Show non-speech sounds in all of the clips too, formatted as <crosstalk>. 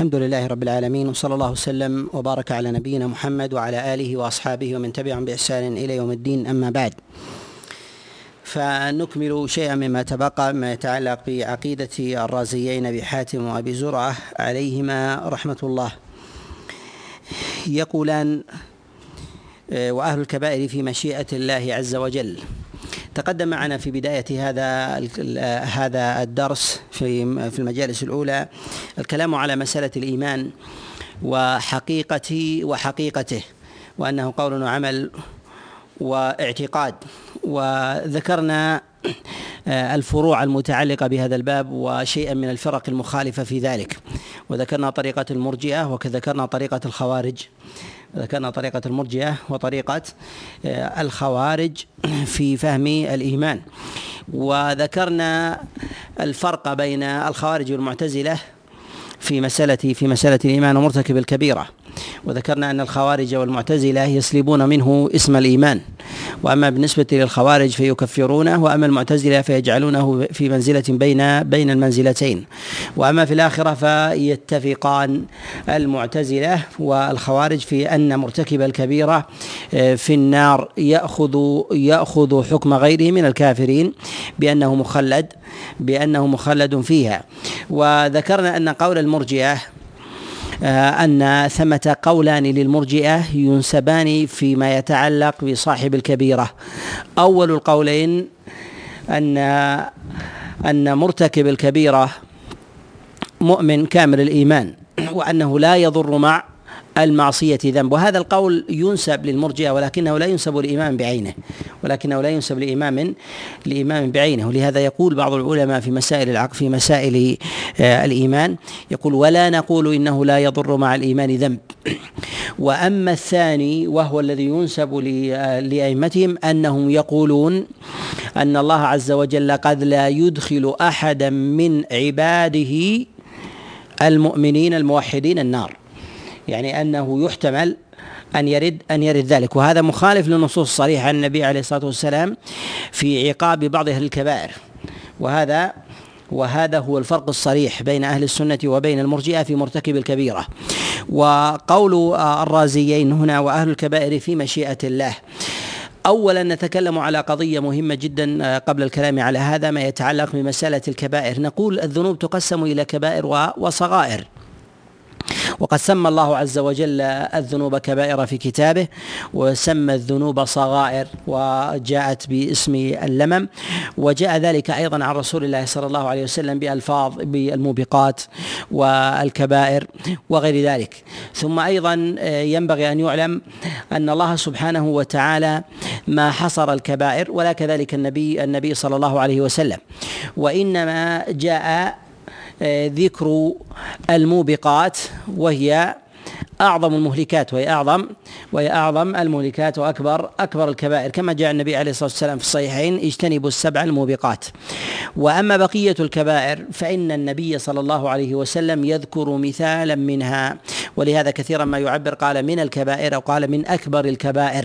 الحمد لله رب العالمين وصلى الله وسلم وبارك على نبينا محمد وعلى آله وأصحابه ومن تبعهم بإحسان إلى يوم الدين أما بعد. فنكمل شيئا مما تبقى مما يتعلق بعقيدة الرازيين أبي حاتم وأبي زرعة عليهما رحمة الله. يقولان وأهل الكبائر في مشيئة الله عز وجل. تقدم معنا في بداية هذا هذا الدرس في في المجالس الأولى الكلام على مسألة الإيمان وحقيقته وحقيقته وأنه قول وعمل واعتقاد. وذكرنا الفروع المتعلقة بهذا الباب وشيئا من الفرق المخالفة في ذلك. وذكرنا طريقة المرجئة وذكرنا طريقة الخوارج. ذكرنا طريقة المرجئة وطريقة آه، الخوارج <clears throat> في فهم الإيمان. وذكرنا الفرق بين الخوارج والمعتزلة في مسألة في مسألة الإيمان ومرتكب الكبيرة. وذكرنا أن الخوارج والمعتزلة يسلبون منه اسم الإيمان. وأما بالنسبة للخوارج فيكفرونه وأما المعتزلة فيجعلونه في منزلة بين بين المنزلتين. وأما في الآخرة فيتفقان المعتزلة والخوارج في أن مرتكب الكبيرة آه، في النار يأخذ يأخذ حكم غيره من الكافرين بأنه مخلد بأنه مخلد فيها. وذكرنا أن قول المرجئة أن ثمة قولان للمرجئة ينسبان فيما يتعلق بصاحب الكبيرة. أول القولين أن أن مرتكب الكبيرة مؤمن كامل الإيمان وأنه لا يضر مع المعصية ذنب. وهذا القول ينسب للمرجئة ولكنه لا ينسب لإمام بعينه ولكنه لا ينسب لإمام لإمام بعينه. ولهذا يقول بعض العلماء في مسائل العقل في مسائل آه، الإيمان يقول ولا نقول إنه لا يضر مع الإيمان ذنب. <clears throat> وأما الثاني وهو الذي ينسب لأئمتهم أنهم يقولون أن الله عز وجل قد لا يدخل أحدا من عباده المؤمنين الموحدين النار. يعني أنه يحتمل أن يرد أن يرد ذلك. وهذا مخالف للنصوص الصريحة عن النبي عليه الصلاة والسلام في عقاب بعض أهل الكبائر. وهذا وهذا هو الفرق الصريح بين أهل السنة وبين المرجئة في مرتكب الكبيرة. وقول الرازيين هنا وأهل الكبائر في مشيئة الله. اولا نتكلم على قضية مهمة جدا قبل الكلام على هذا ما يتعلق بمسألة الكبائر. نقول الذنوب تقسم إلى كبائر وصغائر. وقد سمى الله عز وجل الذنوب كبائر في كتابه وسمى الذنوب صغائر وجاءت باسم اللمم. وجاء ذلك أيضا عن رسول الله صلى الله عليه وسلم بألفاظ بالموبقات والكبائر وغير ذلك. ثم أيضا ينبغي أن يعلم أن الله سبحانه وتعالى ما حصر الكبائر ولا كذلك النبي النبي صلى الله عليه وسلم. وإنما جاء ذكر الموبقات وهي أعظم المهلكات وهي أعظم وهي أعظم المهلكات وأكبر أكبر الكبائر. كما جاء النبي عليه الصلاة والسلام في الصحيحين اجتنبوا السبع الموبقات. وأما بقية الكبائر فإن النبي صلى الله عليه وسلم يذكر مثالا منها. ولهذا كثيرا ما يعبر قال من الكبائر أو قال من أكبر الكبائر.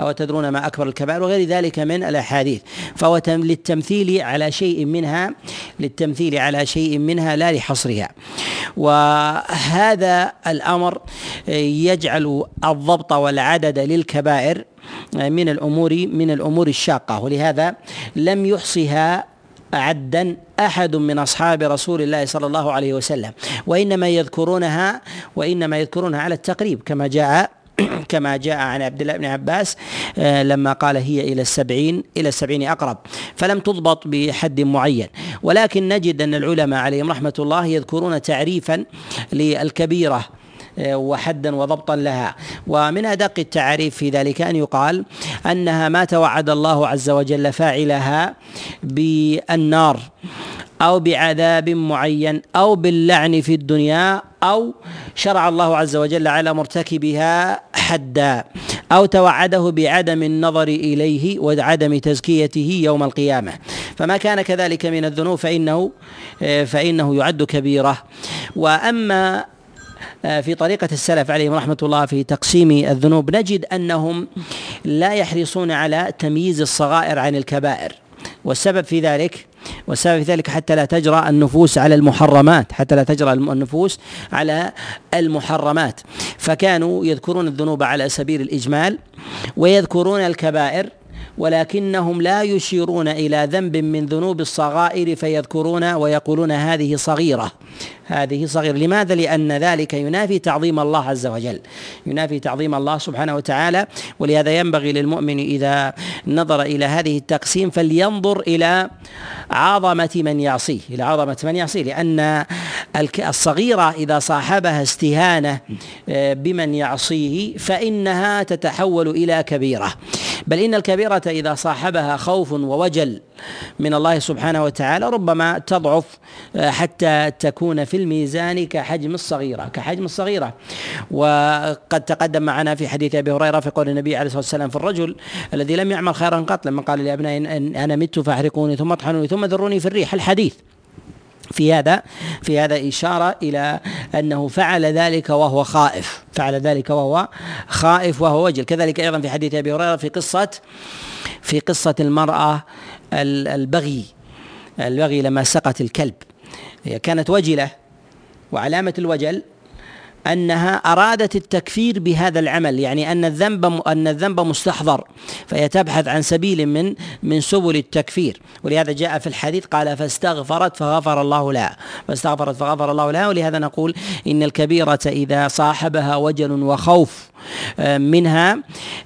أو تدرون ما أكبر الكبائر وغير ذلك من الأحاديث. فهو للتمثيل على شيء منها للتمثيل على شيء منها لا لحصرها. وهذا الأمر يجعل الضبط والعدد للكبائر من الأمور من الأمور الشاقة. ولهذا لم يحصها عدا أحد من أصحاب رسول الله صلى الله عليه وسلم. وإنما يذكرونها وإنما يذكرونها على التقريب كما جاء <clears throat> كما جاء عن عبد الله بن عباس آه، لما قال هي إلى السبعين إلى السبعين أقرب. فلم تضبط بحد معين. ولكن نجد أن العلماء عليهم رحمة الله يذكرون تعريفا للكبيرة آه، وحدا وضبطا لها. ومن أدق التعريف في ذلك أن يقال أنها ما توعد الله عز وجل فاعلها بالنار أو بعذاب معين أو باللعن في الدنيا أو شرع الله عز وجل على مرتكبها حدا أو توعده بعدم النظر إليه وعدم تزكيته يوم القيامة. فما كان كذلك من الذنوب فإنه فإنه يعد كبيرة. وأما في طريقة السلف عليهم رحمة الله في تقسيم الذنوب. نجد أنهم لا يحرصون على تمييز الصغائر عن الكبائر. والسبب في ذلك والسبب في ذلك حتى لا تجرى النفوس على المحرمات حتى لا تجرى النفوس على المحرمات. فكانوا يذكرون الذنوب على سبيل الإجمال ويذكرون الكبائر ولكنهم لا يشيرون إلى ذنب من ذنوب الصغائر فيذكرون ويقولون هذه صغيرة. هذه صغيرة. لماذا؟ لأن ذلك ينافي تعظيم الله عز وجل ينافي تعظيم الله سبحانه وتعالى. ولهذا ينبغي للمؤمن إذا نظر إلى هذه التقسيم فلينظر إلى عظمة من يعصيه. إلى عظمة من يعصيه. لأن الصغيرة إذا صاحبها استهانة آه، بمن يعصيه فإنها تتحول إلى كبيرة. بل إن الكبيرة إذا صاحبها خوف ووجل من الله سبحانه وتعالى ربما تضعف آه، حتى تكون في الميزان كحجم الصغيرة كحجم الصغيرة. وقد تقدم معنا في حديث أبي هريرة في قول النبي عليه الصلاة والسلام في الرجل الذي لم يعمل خيرا قط لما قال لأبنائي أنا مت فأحرقوني ثم اطحنوني ثم ذروني في الريح. الحديث في هذا في هذا إشارة إلى أنه فعل ذلك وهو خائف. فعل ذلك وهو خائف وهو وجل. كذلك أيضا في حديث أبي هريرة في قصة في قصة المرأة البغي البغي لما سقت الكلب. هي كانت وجلة. وعلامة الوجل أنها أرادت التكفير بهذا العمل يعني أن الذنب أن الذنب مستحضر فهي تبحث عن سبيل من من سبل التكفير. ولهذا جاء في الحديث قال فاستغفرت فغفر الله لها. فاستغفرت فغفر الله لها ولهذا نقول إن الكبيرة إذا صاحبها وجل وخوف آه، منها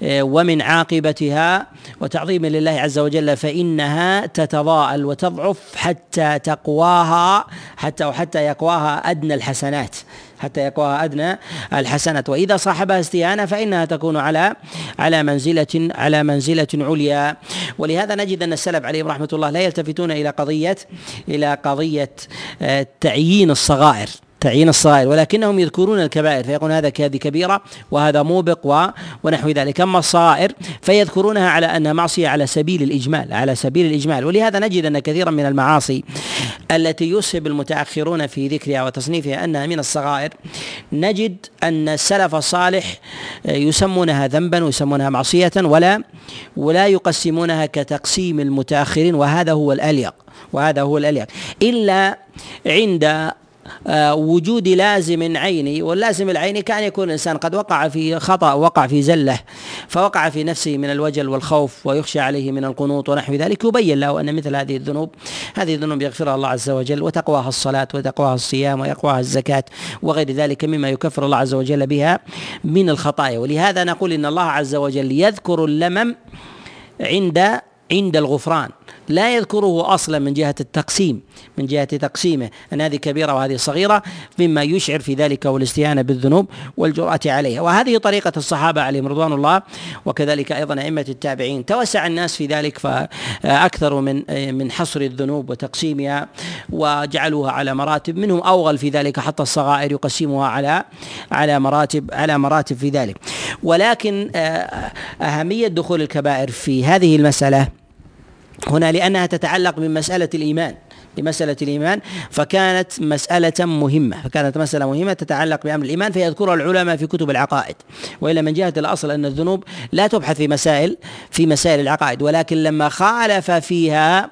آه، ومن عاقبتها وتعظيم لله عز وجل فإنها تتضاءل وتضعف حتى تقواها حتى وحتى يقواها أدنى الحسنات. حتى يقواها أدنى الحسنة وإذا صاحبها استهانة فإنها تكون على على منزلة على منزلة عليا. ولهذا نجد أن السلف عليهم رحمة الله لا يلتفتون إلى قضية إلى قضية آه، تعيين الصغائر. تعيين الصغائر ولكنهم يذكرون الكبائر فيقول هذا هذه كبيرة وهذا موبق. ونحو ذلك أما الصغائر فيذكرونها على أنها معصية على سبيل الإجمال على سبيل الإجمال ولهذا نجد أن كثيرا من المعاصي التي يسهب المتأخرون في ذكرها وتصنيفها أنها من الصغائر نجد أن السلف الصالح يسمونها ذنبا ويسمونها معصية ولا ولا يقسمونها كتقسيم المتأخرين وهذا هو الأليق وهذا هو الأليق إلا عند وجود لازم عيني واللازم العيني كان يكون الإنسان قد وقع في خطأ وقع في زلة فوقع في نفسه من الوجل والخوف ويخشى عليه من القنوط ونحو ذلك يبين له أن مثل هذه الذنوب هذه الذنوب يغفرها الله عز وجل وتقواها الصلاة وتقواها الصيام ويقواها الزكاة وغير ذلك مما يكفر الله عز وجل بها من الخطايا. ولهذا نقول إن الله عز وجل يذكر اللمم عند عند الغفران. لا يذكره أصلا من جهة التقسيم من جهة تقسيمه ان هذه كبيرة وهذه صغيرة مما يشعر في ذلك والاستهانة بالذنوب والجرأة عليها. وهذه طريقة الصحابة عليهم رضوان الله وكذلك أيضا أئمة التابعين. توسع الناس في ذلك فأكثروا من من حصر الذنوب وتقسيمها وجعلوها على مراتب. منهم أوغل في ذلك حتى الصغائر يقسمها على على مراتب على مراتب في ذلك. ولكن آه، أهمية دخول الكبائر في هذه المسألة هنا لأنها تتعلق بمسألة الإيمان لمسألة الإيمان. فكانت مسألة مهمة فكانت مسألة مهمة تتعلق بأمر الإيمان فيذكرها العلماء في كتب العقائد. وإلا من جهة الأصل أن الذنوب لا تبحث في مسائل في مسائل العقائد ولكن لما خالف فيها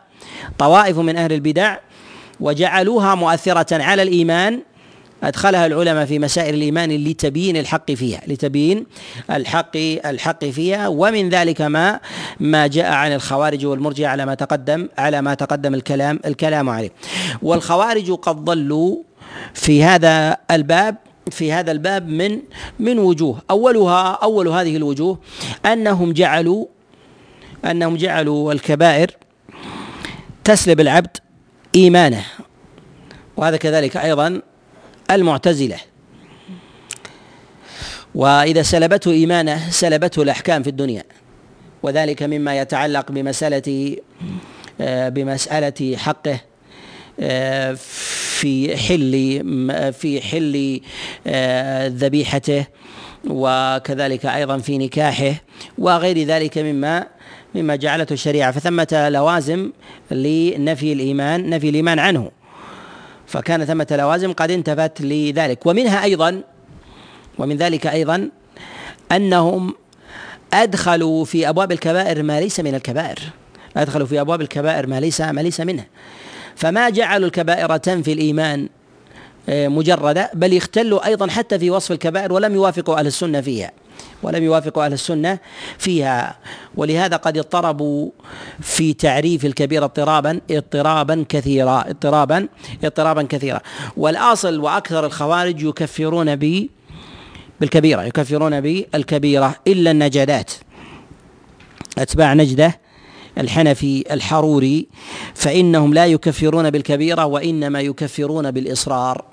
طوائف من أهل البدع وجعلوها مؤثرة على الإيمان أدخلها العلماء في مسائل الإيمان لتبيين الحق فيها لتبيين الحق الحق فيها. ومن ذلك ما ما جاء عن الخوارج والمرجع على ما تقدم على ما تقدم الكلام الكلام عليه. والخوارج قد ضلوا في هذا الباب في هذا الباب من من وجوه. أولها أول هذه الوجوه أنهم جعلوا أنهم جعلوا الكبائر تسلب العبد إيمانه. وهذا كذلك أيضا المعتزلة. وإذا سلبته إيمانه سلبته الأحكام في الدنيا. وذلك مما يتعلق بمسألة آه، بمسألة حقه آه، في حل في حل آه، ذبيحته وكذلك أيضا في نكاحه وغير ذلك مما مما جعلته الشريعة. فثمة لوازم لنفي الإيمان نفي الإيمان عنه. فكان ثمة لوازم قد انتفت لذلك. ومنها أيضا ومن ذلك أيضا أنهم أدخلوا في أبواب الكبائر ما ليس من الكبائر. أدخلوا في أبواب الكبائر ما ليس ما ليس منها فما جعلوا الكبائر تنفي الإيمان آه، مجردة بل يختلوا أيضا حتى في وصف الكبائر ولم يوافقوا أهل السنة فيها. ولم يوافقوا أهل السنة فيها. ولهذا قد اضطربوا في تعريف الكبيرة اضطرابا اضطرابا كثيرا اضطرابا اضطرابا كثيرا. والأصل وأكثر الخوارج يكفرون ب بالكبيرة يكفرون بالكبيرة إلا النجدات. أتباع نجدة الحنفي الحروري فإنهم لا يكفرون بالكبيرة وإنما يكفرون بالإصرار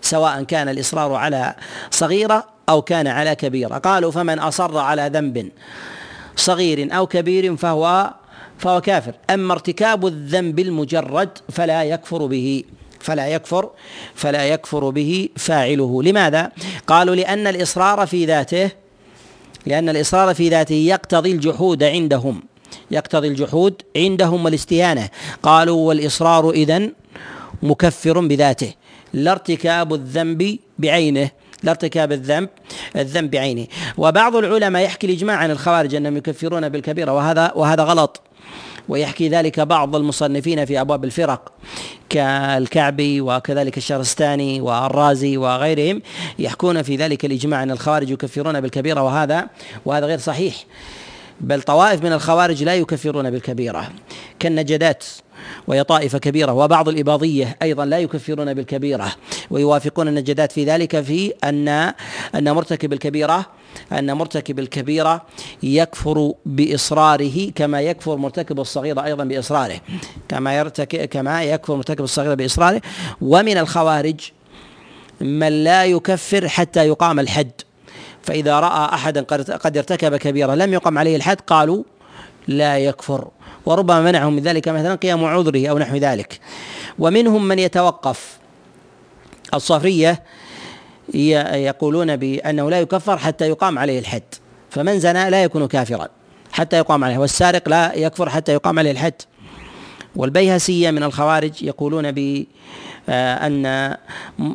سواء كان الإصرار على صغيرة أو كان على كبيرة قالوا فمن أصر على ذنب صغير أو كبير فهو فهو كافر. أما ارتكاب الذنب المجرد فلا يكفر به فلا يكفر فلا يكفر به فاعله. لماذا؟ قالوا لأن الإصرار في ذاته لأن الإصرار في ذاته يقتضي الجحود عندهم يقتضي الجحود عندهم والاستهانة. قالوا والإصرار إذن مكفر بذاته. لا ارتكاب الذنب بعينه. لا ارتكاب الذنب الذنب بعينه. وبعض العلماء يحكي الإجماع عن الخوارج أنهم يكفرون بالكبيرة وهذا وهذا غلط. ويحكي ذلك بعض المصنفين في أبواب الفرق كالكعبي وكذلك الشرستاني والرازي وغيرهم يحكون في ذلك الإجماع أن الخوارج يكفرون بالكبيرة وهذا وهذا غير صحيح. بل طوائف من الخوارج لا يكفرون بالكبيرة. كالنجدات. وهي طائفة كبيرة وبعض الإباضية أيضا لا يكفرون بالكبيرة. ويوافقون النجدات في ذلك في أن أن مرتكب الكبيرة أن مرتكب الكبيرة يكفر بإصراره كما يكفر مرتكب الصغيرة أيضا بإصراره. كما يرتكب كما يكفر مرتكب الصغيرة بإصراره. ومن الخوارج من لا يكفر حتى يقام الحد. فإذا رأى أحدا قد ارتكب كبيرة لم يقم عليه الحد قالوا لا يكفر. وربما منعهم من ذلك مثلا قيام عذره أو نحو ذلك. ومنهم من يتوقف. الصافرية يقولون بأنه لا يكفر حتى يقام عليه الحد فمن زنى لا يكون كافرا حتى يقام عليه والسارق لا يكفر حتى يقام عليه الحد. والبيهسية من الخوارج يقولون ب آه، أن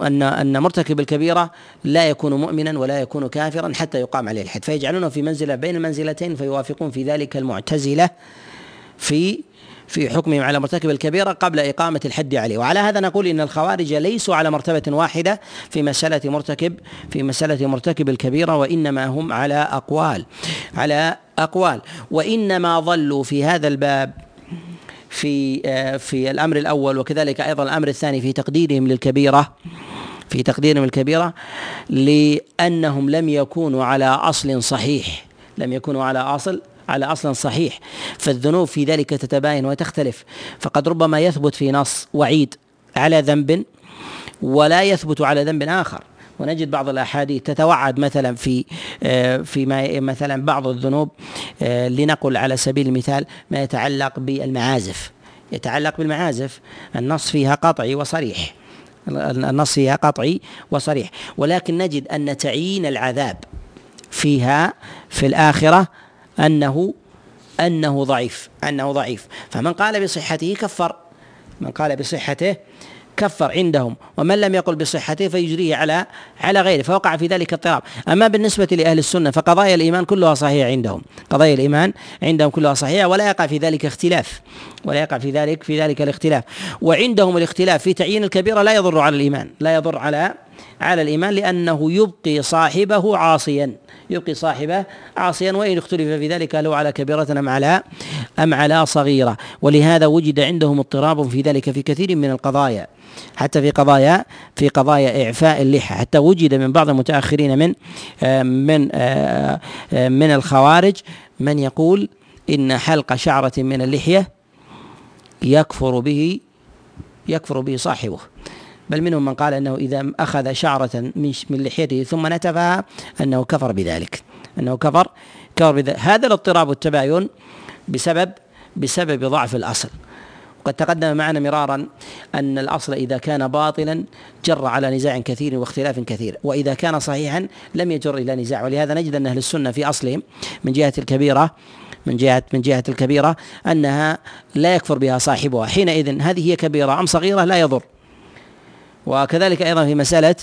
أن أن مرتكب الكبيرة لا يكون مؤمنا ولا يكون كافرا حتى يقام عليه الحد. فيجعلونه في منزلة بين المنزلتين فيوافقون في ذلك المعتزلة. في في حكمهم على مرتكب الكبيرة قبل إقامة الحد عليه. وعلى هذا نقول إن الخوارج ليسوا على مرتبة واحدة في مسألة مرتكب في مسألة مرتكب الكبيرة وإنما هم على أقوال على أقوال. وإنما ظلوا في هذا الباب في آه، في الأمر الأول وكذلك أيضا الأمر الثاني في تقديرهم للكبيرة في تقديرهم الكبيرة لأنهم لم يكونوا على أصل صحيح لم يكونوا على أصل على أصل صحيح فالذنوب في ذلك تتباين وتختلف. فقد ربما يثبت في نص وعيد على ذنب ولا يثبت على ذنب آخر. ونجد بعض الأحاديث تتوعد مثلا في آه، في ما مثلا بعض الذنوب آه، لنقل على سبيل المثال ما يتعلق بالمعازف. يتعلق بالمعازف النص فيها قطعي وصريح. النص فيها قطعي وصريح. ولكن نجد أن تعيين العذاب فيها في الآخرة أنه أنه ضعيف أنه ضعيف. فمن قال بصحته كفر. من قال بصحته كفر عندهم. ومن لم يقل بصحته فيجريه على على غيره فوقع في ذلك اضطراب. أما بالنسبة لأهل السنة فقضايا الإيمان كلها صحيحة عندهم. قضايا الإيمان عندهم كلها صحيحة ولا يقع في ذلك اختلاف. ولا يقع في ذلك في ذلك الاختلاف. وعندهم الاختلاف في تعيين الكبيرة لا يضر على الإيمان لا يضر على على الإيمان لأنه يبقي صاحبه عاصيا. يبقي صاحبه عاصيا وإن اختلف في ذلك هل هو على كبيرة أم على أم على صغيرة. ولهذا وجد عندهم اضطراب في ذلك في كثير من القضايا. حتى في قضايا في قضايا إعفاء اللحى. حتى وجد من بعض المتأخرين من من من الخوارج من يقول إن حلق شعرة من اللحية يكفر به يكفر به صاحبه. بل منهم من قال أنه إذا أخذ شعرة من من لحيته ثم نتفها أنه كفر بذلك أنه كفر كفر بذلك هذا الاضطراب والتباين بسبب بسبب ضعف الأصل. وقد تقدم معنا مرارا أن الأصل إذا كان باطلا جر على نزاع كثير واختلاف كثير وإذا كان صحيحا لم يجر إلى نزاع. ولهذا نجد أن أهل السنة في أصلهم من جهة الكبيره من جهة من جهة الكبيرة أنها لا يكفر بها صاحبها. حينئذ هذه هي كبيرة أم صغيرة؟ لا يضر. وكذلك أيضا في مسألة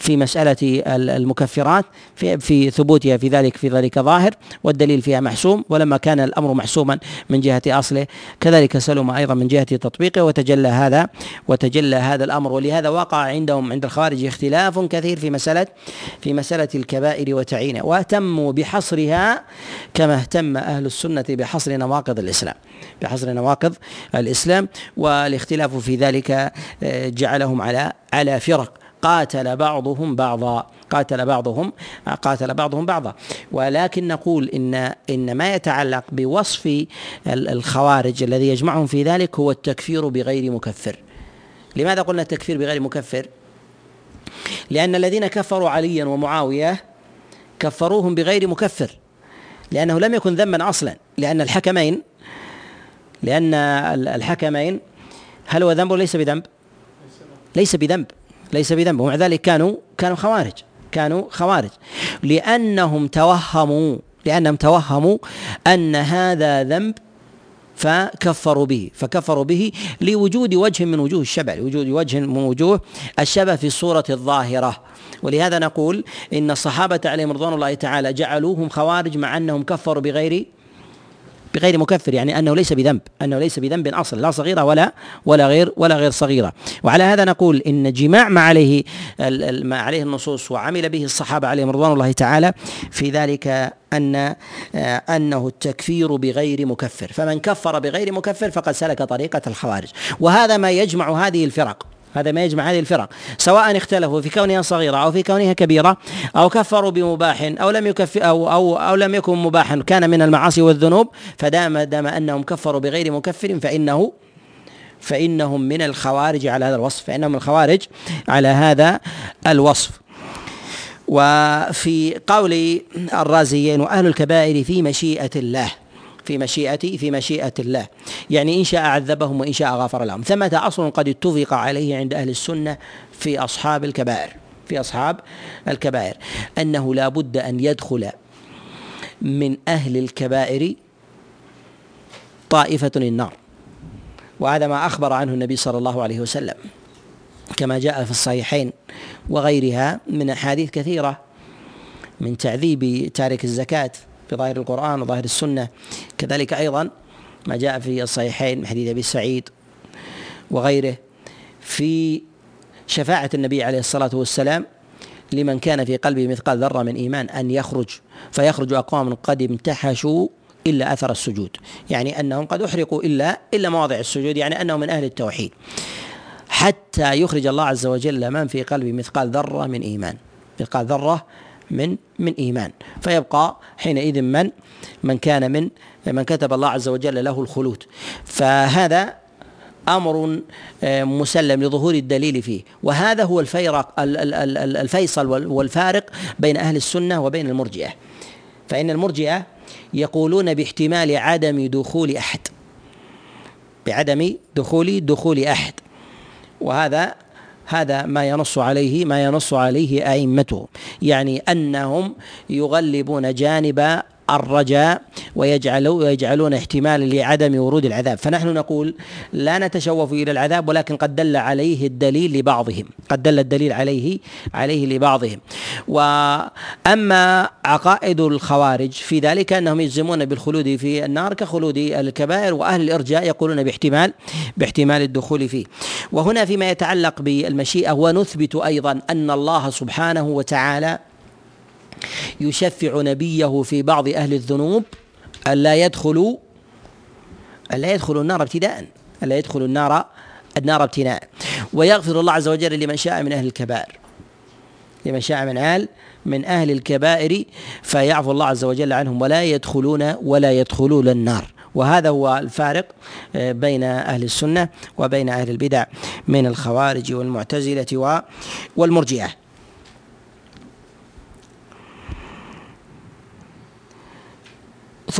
في مسألة المكفرات في, في ثبوتها في ذلك في ذلك ظاهر والدليل فيها محسوم ولما كان الأمر محسوما من جهة أصله كذلك سلم أيضا من جهة تطبيقه وتجلى هذا وتجلى هذا الأمر. ولهذا وقع عندهم عند الخوارج اختلاف كثير في مسألة في مسألة الكبائر وتعيينها واهتموا بحصرها كما اهتم أهل السنة بحصر نواقض الإسلام. بحصر نواقض الإسلام والاختلاف في ذلك آه، جعلهم على على فرق. قاتل بعضهم بعضا. قاتل بعضهم قاتل بعضهم بعضا. ولكن نقول إن إن ما يتعلق بوصف الخوارج الذي يجمعهم في ذلك هو التكفير بغير مكفر. لماذا قلنا التكفير بغير مكفر؟ لأن الذين كفروا عليا ومعاوية كفروهم بغير مكفر لأنه لم يكن ذنبا أصلا. لأن الحكمين لأن الحكمين هل هو ذنب وليس بذنب؟ ليس بذنب. ليس بذنب ومع ذلك كانوا كانوا خوارج. كانوا خوارج. لأنهم توهموا لأنهم توهموا أن هذا ذنب فكفروا به. فكفروا به لوجود وجه من وجوه الشبع لوجود وجه من وجوه الشبه في الصورة الظاهرة. ولهذا نقول إن الصحابة عليهم رضوان الله تعالى جعلوهم خوارج مع أنهم كفروا بغير بغير مكفر يعني أنه ليس بذنب أنه ليس بذنب أصلا لا صغيرة ولا ولا غير ولا غير صغيرة. وعلى هذا نقول إن جماع ما عليه ما عليه النصوص وعمل به الصحابة عليهم رضوان الله تعالى في ذلك أن آه، أنه التكفير بغير مكفر. فمن كفر بغير مكفر فقد سلك طريقة الخوارج. وهذا ما يجمع هذه الفرق. هذا ما يجمع هذه الفرق. سواء اختلفوا في كونها صغيرة أو في كونها كبيرة أو كفروا بمباح أو لم يكفر أو أو أو لم يكن مباحا كان من المعاصي والذنوب فدام دام أنهم كفروا بغير مكفر فإنه فإنهم من الخوارج على هذا الوصف فإنهم الخوارج على هذا الوصف. وفي قول الرازيين وأهل الكبائر في مشيئة الله. في مشيئة في مشيئة الله. يعني إن شاء عذبهم وإن شاء غفر لهم. ثمة أصل قد اتفق عليه عند أهل السنة في أصحاب الكبائر في أصحاب الكبائر أنه لا بد أن يدخل من أهل الكبائر طائفة النار وهذا ما أخبر عنه النبي صلى الله عليه وسلم. كما جاء في الصحيحين وغيرها من أحاديث كثيرة من تعذيب تارك الزكاة. في ظاهر القرآن وظاهر السنة. كذلك أيضا ما جاء في الصحيحين من حديث أبي سعيد وغيره في شفاعة النبي عليه الصلاة والسلام لمن كان في قلبه مثقال ذرة من إيمان أن يخرج فيخرج أقوام قد امتحشوا إلا أثر السجود. يعني أنهم قد أحرقوا إلا إلا مواضع السجود يعني أنهم من أهل التوحيد. حتى يخرج الله عز وجل من في قلبه مثقال ذرة من إيمان. مثقال ذرة من من إيمان. فيبقى حينئذ من من كان من من كتب الله عز وجل له الخلود. فهذا أمر آه، مسلم لظهور الدليل فيه. وهذا هو الفيرق الفيصل والفارق بين أهل السنة وبين المرجئة. فإن المرجئة يقولون باحتمال عدم دخول أحد. بعدم دخول دخول أحد. وهذا هذا ما ينص عليه ما ينص عليه أئمته. يعني أنهم يغلبون جانب الرجاء ويجعلون ويجعلون احتمالا لعدم ورود العذاب. فنحن نقول لا نتشوف إلى العذاب ولكن قد دل عليه الدليل لبعضهم. قد دل الدليل عليه عليه لبعضهم. وأما عقائد الخوارج في ذلك أنهم يجزمون بالخلود في النار كخلود الكبائر وأهل الإرجاء يقولون باحتمال باحتمال الدخول فيه. وهنا فيما يتعلق بالمشيئة ونثبت أيضا أن الله سبحانه وتعالى يشفع نبيه في بعض أهل الذنوب ألا يدخلوا ألا يدخلوا النار ابتداء. ألا يدخلوا النار النار ابتداء. ويغفر الله عز وجل لمن شاء من أهل الكبائر. لمن شاء من أهل من أهل الكبائر فيعفو الله عز وجل عنهم ولا يدخلون ولا يدخلون النار. وهذا هو الفارق آه، بين أهل السنة وبين أهل البدع من الخوارج والمعتزلة والمرجئة.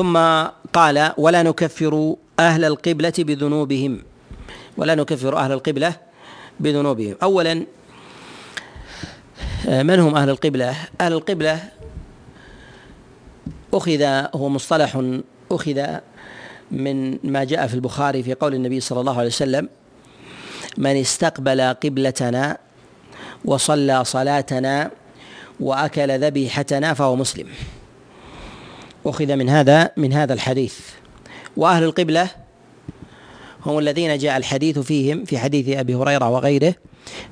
ثم قال ولا نكفر أهل القبلة بذنوبهم. ولا نكفر أهل القبلة بذنوبهم. أولا من هم أهل القبلة؟ أهل القبلة أخذ هو مصطلح أخذ من ما جاء في البخاري في قول النبي صلى الله عليه وسلم من استقبل قبلتنا وصلى صلاتنا وأكل ذبيحتنا فهو مسلم. أخذ من هذا من هذا الحديث. وأهل القبلة هم الذين جاء الحديث فيهم في حديث أبي هريرة وغيره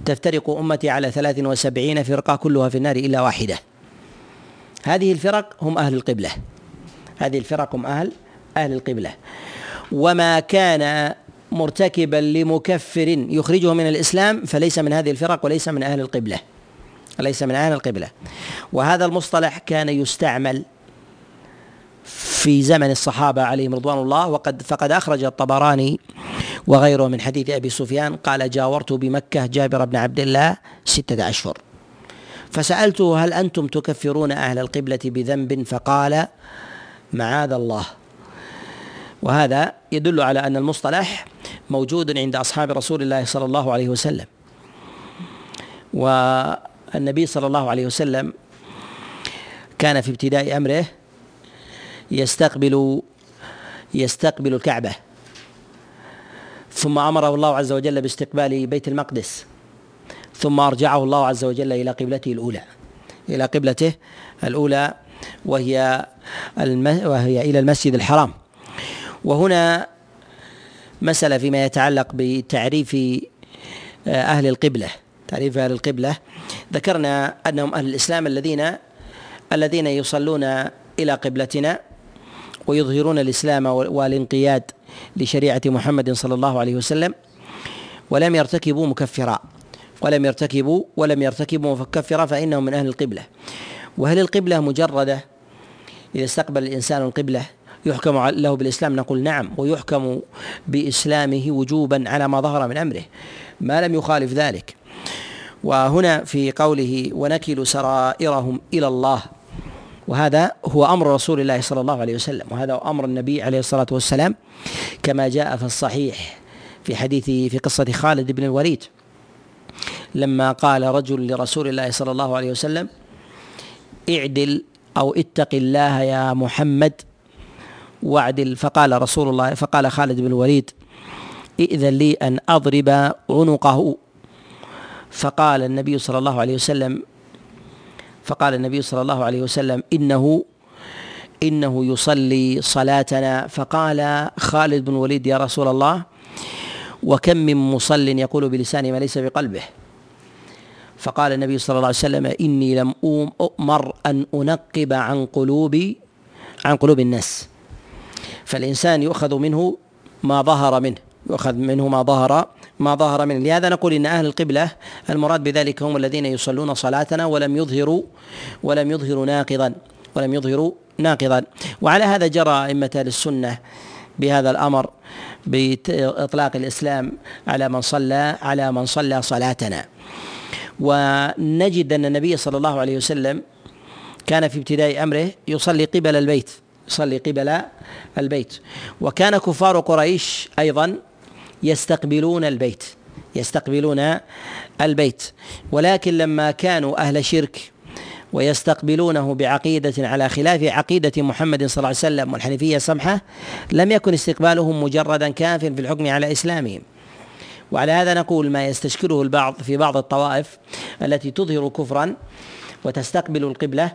تفترق أمتي على ثلاث وسبعين فرقة كلها في النار إلا واحدة. هذه الفرق هم أهل القبلة. هذه الفرق هم أهل أهل القبلة. وما كان مرتكبا لمكفر يخرجه من الإسلام فليس من هذه الفرق وليس من أهل القبلة. ليس من أهل القبلة. وهذا المصطلح كان يستعمل في زمن الصحابة عليهم رضوان الله وقد فقد أخرج الطبراني وغيره من حديث أبي سفيان قال جاورت بمكة جابر بن عبد الله ستة أشهر. فسألته هل أنتم تكفرون أهل القبلة بذنب؟ فقال معاذ الله. وهذا يدل على أن المصطلح موجود عند أصحاب رسول الله صلى الله عليه وسلم. والنبي صلى الله عليه وسلم كان في ابتداء أمره يستقبل يستقبل الكعبة. ثم أمره الله عز وجل باستقبال بيت المقدس. ثم أرجعه الله عز وجل إلى قبلته الأولى. إلى قبلته الأولى وهي وهي إلى المسجد الحرام. وهنا مسألة فيما يتعلق بتعريف آه، أهل القبلة. تعريف أهل القبلة. ذكرنا أنهم أهل الإسلام الذين الذين يصلون إلى قبلتنا. ويظهرون الإسلام والانقياد لشريعة محمد صلى الله عليه وسلم ولم يرتكبوا مكفرا ولم يرتكبوا ولم يرتكبوا مكفرا فإنهم من أهل القبلة. وهل القبلة مجردة؟ إذا استقبل الإنسان القبلة يحكم له بالإسلام نقول نعم ويحكم بإسلامه وجوبا على ما ظهر من أمره. ما لم يخالف ذلك. وهنا في قوله ونكل سرائرهم إلى الله وهذا هو أمر رسول الله صلى الله عليه وسلم وهذا أمر النبي عليه الصلاة والسلام كما جاء في الصحيح في حديث في قصة خالد بن الوليد لما قال رجل لرسول الله صلى الله عليه وسلم اعدل أو اتق الله يا محمد واعدل فقال رسول الله فقال خالد بن الوليد ائذن لي أن أضرب عنقه. فقال النبي صلى الله عليه وسلم فقال النبي صلى الله عليه وسلم إنه إنه يصلي صلاتنا. فقال خالد بن الوليد يا رسول الله وكم من مصل يقول بلسانه ما ليس بقلبه. فقال النبي صلى الله عليه وسلم إني لم أؤمر أن أنقب عن قلوب عن قلوب الناس. فالإنسان يؤخذ منه ما ظهر منه يؤخذ منه ما ظهر ما ظهر منه. لهذا نقول إن أهل القبلة المراد بذلك هم الذين يصلون صلاتنا ولم يظهروا ولم يظهروا ناقضا. ولم يظهروا ناقضا. وعلى هذا جرى أئمة السنة بهذا الأمر بإطلاق الإسلام على من صلى على من صلى صلاتنا. ونجد أن النبي صلى الله عليه وسلم كان في ابتداء أمره يصلي قبل البيت يصلي قبل البيت. وكان كفار قريش أيضا يستقبلون البيت يستقبلون البيت. ولكن لما كانوا أهل شرك ويستقبلونه بعقيدة على خلاف عقيدة محمد صلى الله عليه وسلم والحنيفية سمحة لم يكن استقبالهم مجردا كاف في الحكم على إسلامهم. وعلى هذا نقول ما يستشكله البعض في بعض الطوائف التي تظهر كفرا وتستقبل القبلة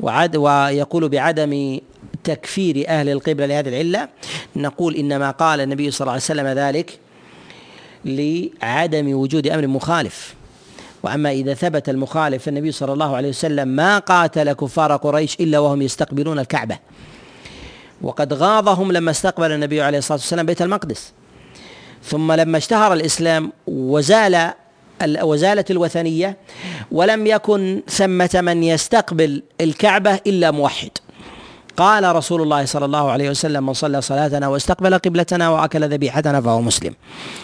وعد ويقول بعدم تكفير أهل القبلة لهذه العلة. نقول إنما قال النبي صلى الله عليه وسلم ذلك لعدم وجود أمر مخالف. وأما إذا ثبت المخالف فالنبي صلى الله عليه وسلم ما قاتل كفار قريش إلا وهم يستقبلون الكعبة. وقد غاضهم لما استقبل النبي عليه الصلاة والسلام بيت المقدس. ثم لما اشتهر الإسلام وزال وزالت الوثنية ولم يكن ثمة من يستقبل الكعبة إلا موحد. قال رسول الله صلى الله عليه وسلم من صلى صلاتنا واستقبل قبلتنا وأكل ذبيحتنا فهو مسلم.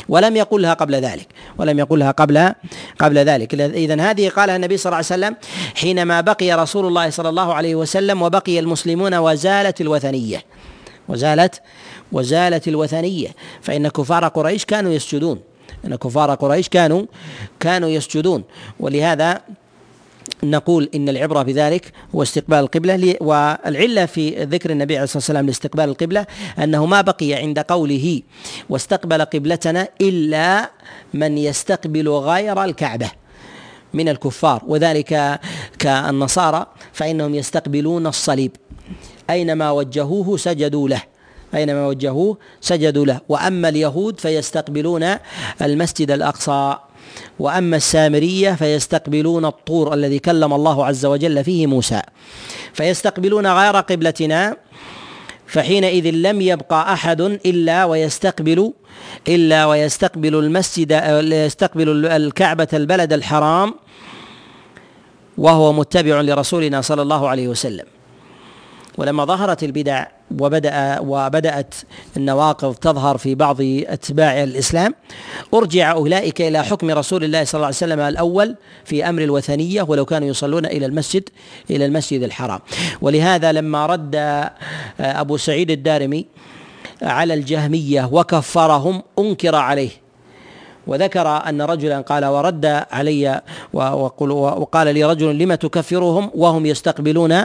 ولم يقلها قبل ذلك. ولم يقلها قبل قبل ذلك. اذا هذه قالها النبي صلى الله عليه وسلم حينما بقي رسول الله صلى الله عليه وسلم وبقي المسلمون وزالت الوثنية. وزالت وزالت الوثنية. فإن كفار قريش كانوا يسجدون. إن كفار قريش كانوا كانوا يسجدون. ولهذا نقول إن العبرة بذلك هو استقبال القبلة والعلة في ذكر النبي عليه الصلاة والسلام لاستقبال القبلة أنه ما بقي عند قوله واستقبل قبلتنا إلا من يستقبل غير الكعبة من الكفار وذلك كالنصارى فإنهم يستقبلون الصليب. أينما وجهوه سجدوا له أينما وجهوه سجدوا له وأما اليهود فيستقبلون المسجد الأقصى. وأما السامرية فيستقبلون الطور الذي كلم الله عز وجل فيه موسى. فيستقبلون غير قبلتنا فحينئذ لم يبقى أحد إلا ويستقبل إلا ويستقبل المسجد يستقبل الكعبة البلد الحرام وهو متبع لرسولنا صلى الله عليه وسلم. ولما ظهرت البدع وبدأ وبدأت النواقض تظهر في بعض أتباع الإسلام أرجع أولئك إلى حكم رسول الله صلى الله عليه وسلم الأول في أمر الوثنية ولو كانوا يصلون إلى المسجد إلى المسجد الحرام. ولهذا لما رد أبو سعيد الدارمي على الجهمية وكفرهم أنكر عليه. وذكر أن رجلا قال ورد علي وقال لي رجل لم تكفرهم؟ وهم يستقبلون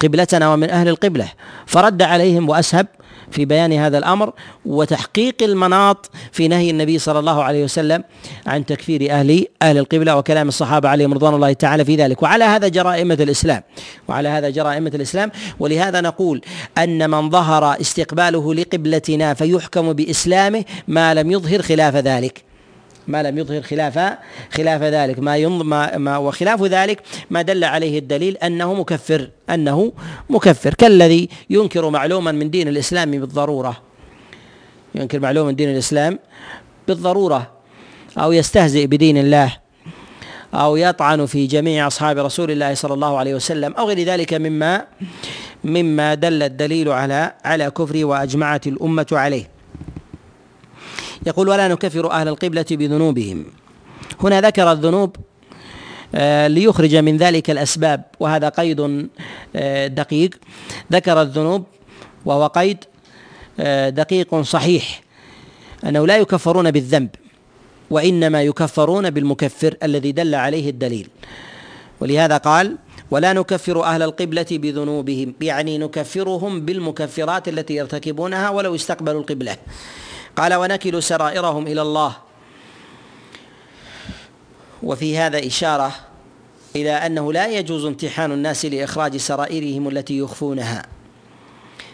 قبلتنا ومن أهل القبلة. فرد عليهم وأسهب في بيان هذا الأمر وتحقيق المناط في نهي النبي صلى الله عليه وسلم عن تكفير أهل أهل القبلة وكلام الصحابة عليهم رضوان الله تعالى في ذلك. وعلى هذا جرائمة الإسلام. وعلى هذا جرائمة الإسلام. ولهذا نقول أن من ظهر استقباله لقبلتنا فيحكم بإسلامه ما لم يظهر خلاف ذلك. ما لم يظهر خلاف خلاف ذلك. ما, ما, ما وخلاف ذلك ما دل عليه الدليل أنه مكفر أنه مكفر. كالذي ينكر معلوما من دين الإسلام بالضرورة. ينكر معلوما من دين الإسلام بالضرورة. أو يستهزئ بدين الله. أو يطعن في جميع أصحاب رسول الله صلى الله عليه وسلم. أو غير ذلك مما مما دل الدليل على على كفره وأجمعت الأمة عليه. يقول ولا نكفر أهل القبلة بذنوبهم. هنا ذكر الذنوب آه، ليخرج من ذلك الأسباب وهذا قيد آه، دقيق. ذكر الذنوب وهو قيد آه، دقيق صحيح أنه لا يكفرون بالذنب وإنما يكفرون بالمكفر الذي دل عليه الدليل. ولهذا قال ولا نكفر أهل القبلة بذنوبهم يعني نكفرهم بالمكفرات التي يرتكبونها ولو استقبلوا القبلة. قال ونكل سرائرهم إلى الله. وفي هذا إشارة إلى أنه لا يجوز امتحان الناس لإخراج سرائرهم التي يخفونها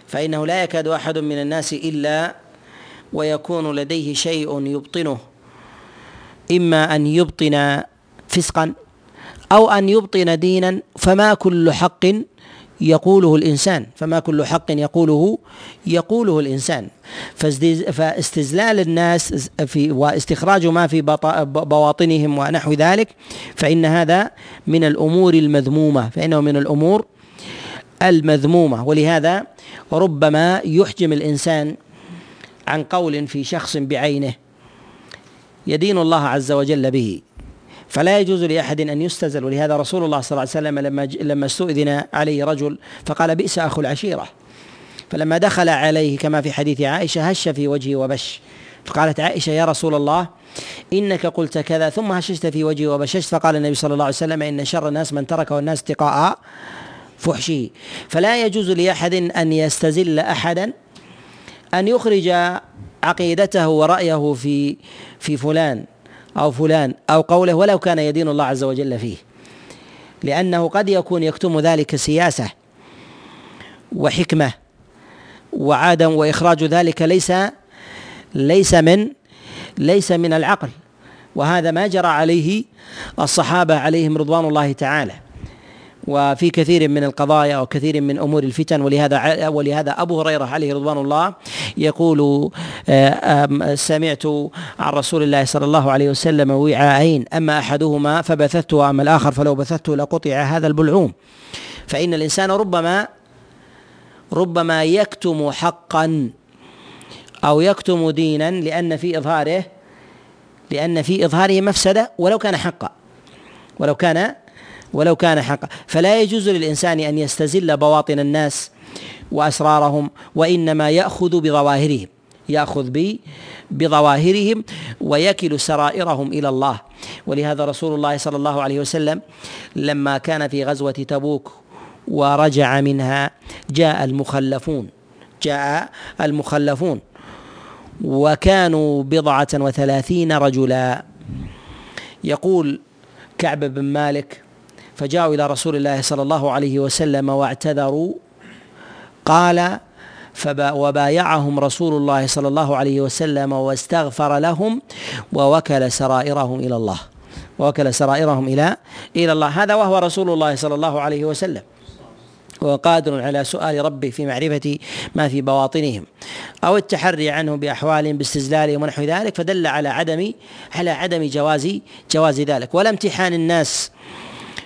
فإنه لا يكاد أحد من الناس إلا ويكون لديه شيء يبطنه إما أن يبطن فسقا أو أن يبطن دينا فما كل حق يقوله الإنسان فما كل حق يقوله يقوله الإنسان. فاستزلال الناس في واستخراج ما في بواطنهم ونحو ذلك فإن هذا من الأمور المذمومة فإنه من الأمور المذمومة. ولهذا ربما يحجم الإنسان عن قول في شخص بعينه يدين الله عز وجل به. فلا يجوز لأحد أن يستزل. ولهذا رسول الله صلى الله عليه وسلم لما لما استؤذن عليه رجل فقال بئس أخو العشيرة. فلما دخل عليه كما في حديث عائشة هش في وجهه وبش. فقالت عائشة يا رسول الله إنك قلت كذا ثم هششت في وجهه وبششت. فقال النبي صلى الله عليه وسلم إن شر الناس من تركه الناس اتقاء فحشه فلا يجوز لأحد أن يستزل أحدا أن يخرج عقيدته ورأيه في في فلان. أو فلان أو قوله ولو كان يدين الله عز وجل فيه. لأنه قد يكون يكتم ذلك سياسة وحكمة وعدم وإخراج ذلك ليس ليس من ليس من العقل. وهذا ما جرى عليه الصحابة عليهم رضوان الله تعالى. وفي كثير من القضايا وكثير من أمور الفتن. ولهذا ولهذا أبو هريرة عليه رضوان الله يقول آه، سمعت عن رسول الله صلى الله عليه وسلم وعاءين أما أحدهما فبثته وأما الآخر فلو بثته لقطع هذا البلعوم. فإن الإنسان ربما ربما يكتم حقا أو يكتم دينا لأن في إظهاره لأن في إظهاره مفسدة ولو كان حقا. ولو كان ولو كان حقا فلا يجوز للإنسان أن يستزل بواطن الناس وأسرارهم وإنما يأخذ بظواهرهم يأخذ ب بظواهرهم ويكل سرائرهم إلى الله. ولهذا رسول الله صلى الله عليه وسلم لما كان في غزوة تبوك ورجع منها جاء المخلفون جاء المخلفون وكانوا بضعة وثلاثين رجلا. يقول كعب بن مالك فجاءوا إلى رسول الله صلى الله عليه وسلم واعتذروا. قال وبايعهم رسول الله صلى الله عليه وسلم واستغفر لهم ووكل سرائرهم إلى الله. ووكل سرائرهم إلى إلى الله. هذا وهو رسول الله صلى الله عليه وسلم. وهو قادر على سؤال ربه في معرفة ما في بواطنهم أو التحري عنه بأحوالهم باستزلالهم ونحو ذلك فدل على عدم على عدم جواز جواز ذلك. ولا امتحان الناس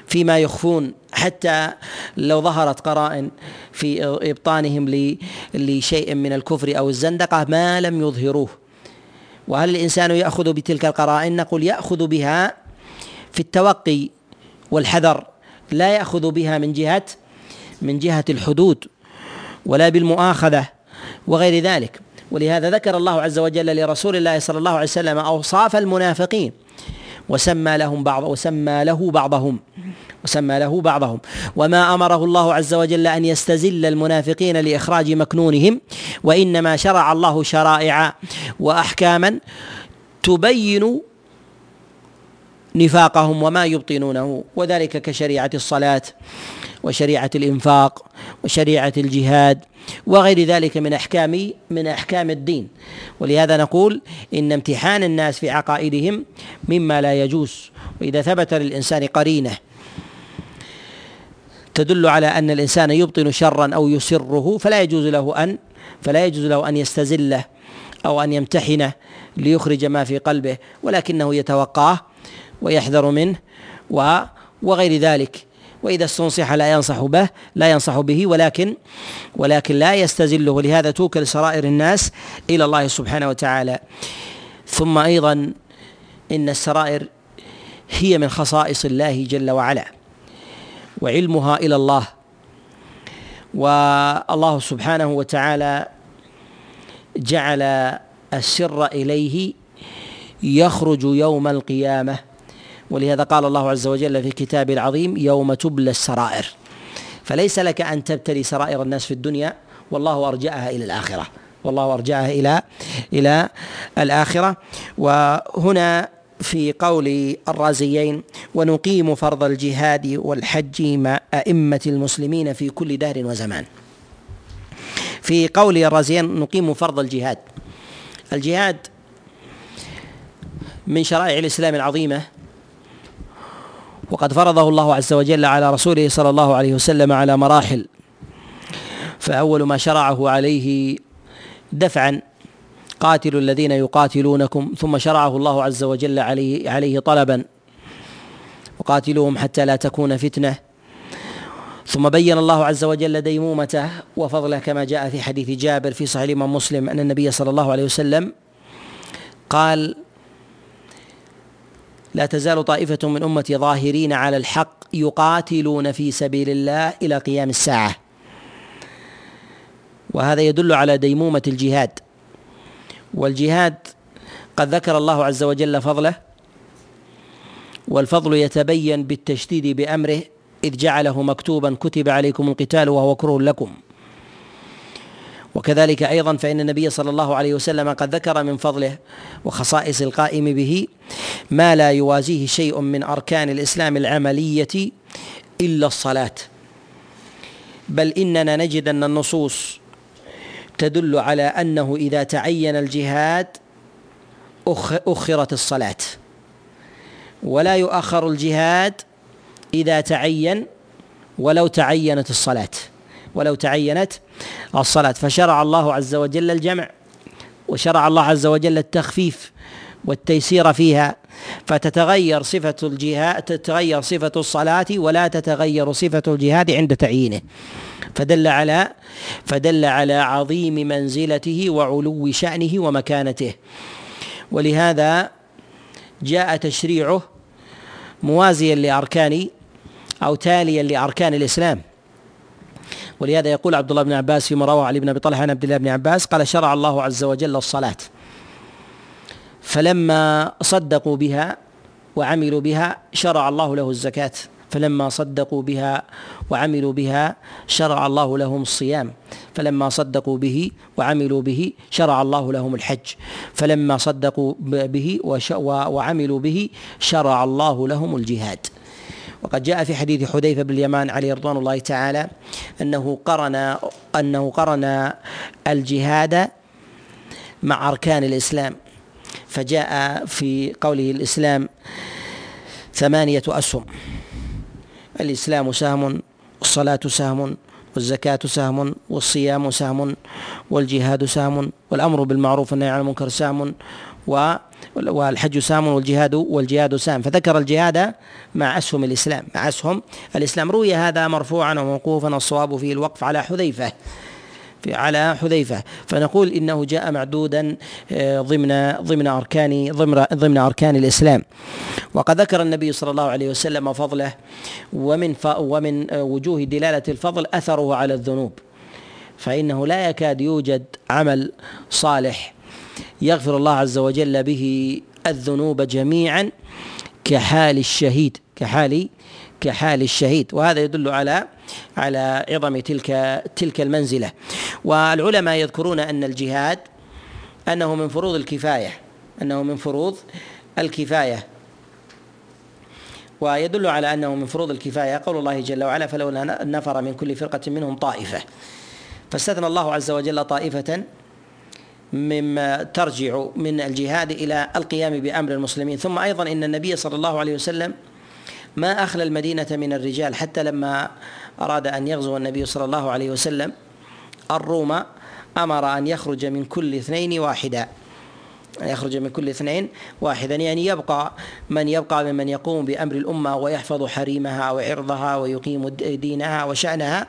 فيما يخفون حتى لو ظهرت قرائن في إبطانهم لشيء من الكفر أو الزندقة ما لم يظهروه. وهل الإنسان يأخذ بتلك القرائن؟ نقول يأخذ بها في التوقي والحذر. لا يأخذ بها من جهة من جهة الحدود ولا بالمؤاخذة وغير ذلك. ولهذا ذكر الله عز وجل لرسول الله صلى الله عليه وسلم أوصاف المنافقين. وسمى لهم بعض وسمى له بعضهم. وسمى له بعضهم. وما أمره الله عز وجل أن يستزل المنافقين لإخراج مكنونهم وإنما شرع الله شرائع وأحكاما تبين نفاقهم وما يبطنونه وذلك كشريعة الصلاة وشريعة الإنفاق وشريعة الجهاد وغير ذلك من أحكام من أحكام الدين. ولهذا نقول إن امتحان الناس في عقائدهم مما لا يجوز. وإذا ثبت للإنسان قرينة تدل على أن الإنسان يبطن شرا أو يسره فلا يجوز له أن فلا يجوز له أن يستزله أو أن يمتحنه ليخرج ما في قلبه ولكنه يتوقاه ويحذر منه وغير ذلك. وإذا استنصح لا ينصح به لا ينصح به ولكن ولكن لا يستزله. لهذا توكل سرائر الناس إلى الله سبحانه وتعالى. ثم أيضا إن السرائر هي من خصائص الله جل وعلا وعلمها إلى الله. والله سبحانه وتعالى جعل السر إليه يخرج يوم القيامة. ولهذا قال الله عز وجل في كتابه العظيم يوم تبلى السرائر. فليس لك أن تبتلي سرائر الناس في الدنيا والله أرجعها إلى الآخرة. والله أرجعها إلى إلى الآخرة. وهنا في قول الرازيين ونقيم فرض الجهاد والحج مع أئمة المسلمين في كل دار وزمان. في قول الرازيين نقيم فرض الجهاد. الجهاد من شرائع الإسلام العظيمة وقد فرضه الله عز وجل على رسوله صلى الله عليه وسلم على مراحل. فأول ما شرعه عليه دفعا قاتلوا الذين يقاتلونكم ثم شرعه الله عز وجل عليه عليه طلبا. وقاتلوهم حتى لا تكون فتنة. ثم بين الله عز وجل ديمومته وفضله كما جاء في حديث جابر في صحيح الإمام مسلم أن النبي صلى الله عليه وسلم قال لا تزال طائفة من أمتي ظاهرين على الحق يقاتلون في سبيل الله إلى قيام الساعة. وهذا يدل على ديمومة الجهاد. والجهاد قد ذكر الله عز وجل فضله والفضل يتبين بالتشديد بأمره إذ جعله مكتوبا كتب عليكم القتال وهو كره لكم. وكذلك أيضا فإن النبي صلى الله عليه وسلم قد ذكر من فضله وخصائص القائم به ما لا يوازيه شيء من أركان الإسلام العملية إلا الصلاة. بل إننا نجد أن النصوص تدل على أنه إذا تعين الجهاد أخرت الصلاة. ولا يؤخر الجهاد إذا تعين ولو تعينت الصلاة. ولو تعينت الصلاة. فشرع الله عز وجل الجمع وشرع الله عز وجل التخفيف والتيسير فيها. فتتغير صفة الجهاد تتغير صفة الصلاة ولا تتغير صفة الجهاد عند تعيينه. فدل على فدل على عظيم منزلته وعلو شأنه ومكانته. ولهذا جاء تشريعه موازيا لأركان أو تاليا لأركان الإسلام. ولهذا يقول عبد الله بن عباس فيما روى علي بن أبي طلحة عن عبد الله بن عباس قال شرع الله عز وجل الصلاة. فلما صدقوا بها وعملوا بها شرع الله له الزكاة. فلما صدقوا بها وعملوا بها شرع الله لهم الصيام. فلما صدقوا به وعملوا به شرع الله لهم الحج. فلما صدقوا به وعملوا به شرع الله لهم الجهاد. وقد جاء في حديث حذيفة بن اليمان عليه رضوان الله تعالى أنه قرن أنه قرن الجهاد مع أركان الإسلام. فجاء في قوله الإسلام ثمانية أسهم. الإسلام سهم والصلاه سهم والزكاة سهم والصيام سهم والجهاد سهم والأمر بالمعروف والنهي عن المنكر سهم والحج سام والجهاد والجهاد سام. فذكر الجهاد مع أسهم الإسلام مع أسهم الإسلام. روي هذا مرفوعا وموقوفا الصواب فيه الوقف على حذيفة على حذيفة. فنقول إنه جاء معدودا آه، ضمن ضمن أركان ضمن ضمن أركان الإسلام. وقد ذكر النبي صلى الله عليه وسلم فضله ومن ومن وجوه دلالة الفضل أثره على الذنوب. فإنه لا يكاد يوجد عمل صالح يغفر الله عز وجل به الذنوب جميعا كحال الشهيد كحال كحال الشهيد. وهذا يدل على على عظم تلك تلك المنزلة. والعلماء يذكرون أن الجهاد أنه من فروض الكفاية أنه من فروض الكفاية. ويدل على أنه من فروض الكفاية قول الله جل وعلا فلولا نفر من كل فرقة منهم طائفة فاستثنى الله عز وجل طائفة مما ترجع من الجهاد إلى القيام بأمر المسلمين. ثم أيضا إن النبي صلى الله عليه وسلم ما أخلى المدينة من الرجال حتى لما أراد أن يغزو النبي صلى الله عليه وسلم الروم أمر أن يخرج من كل اثنين واحدا. يخرج من كل اثنين واحدا يعني يبقى من يبقى ممن يقوم بأمر الأمة ويحفظ حريمها وعرضها ويقيم دينها وشأنها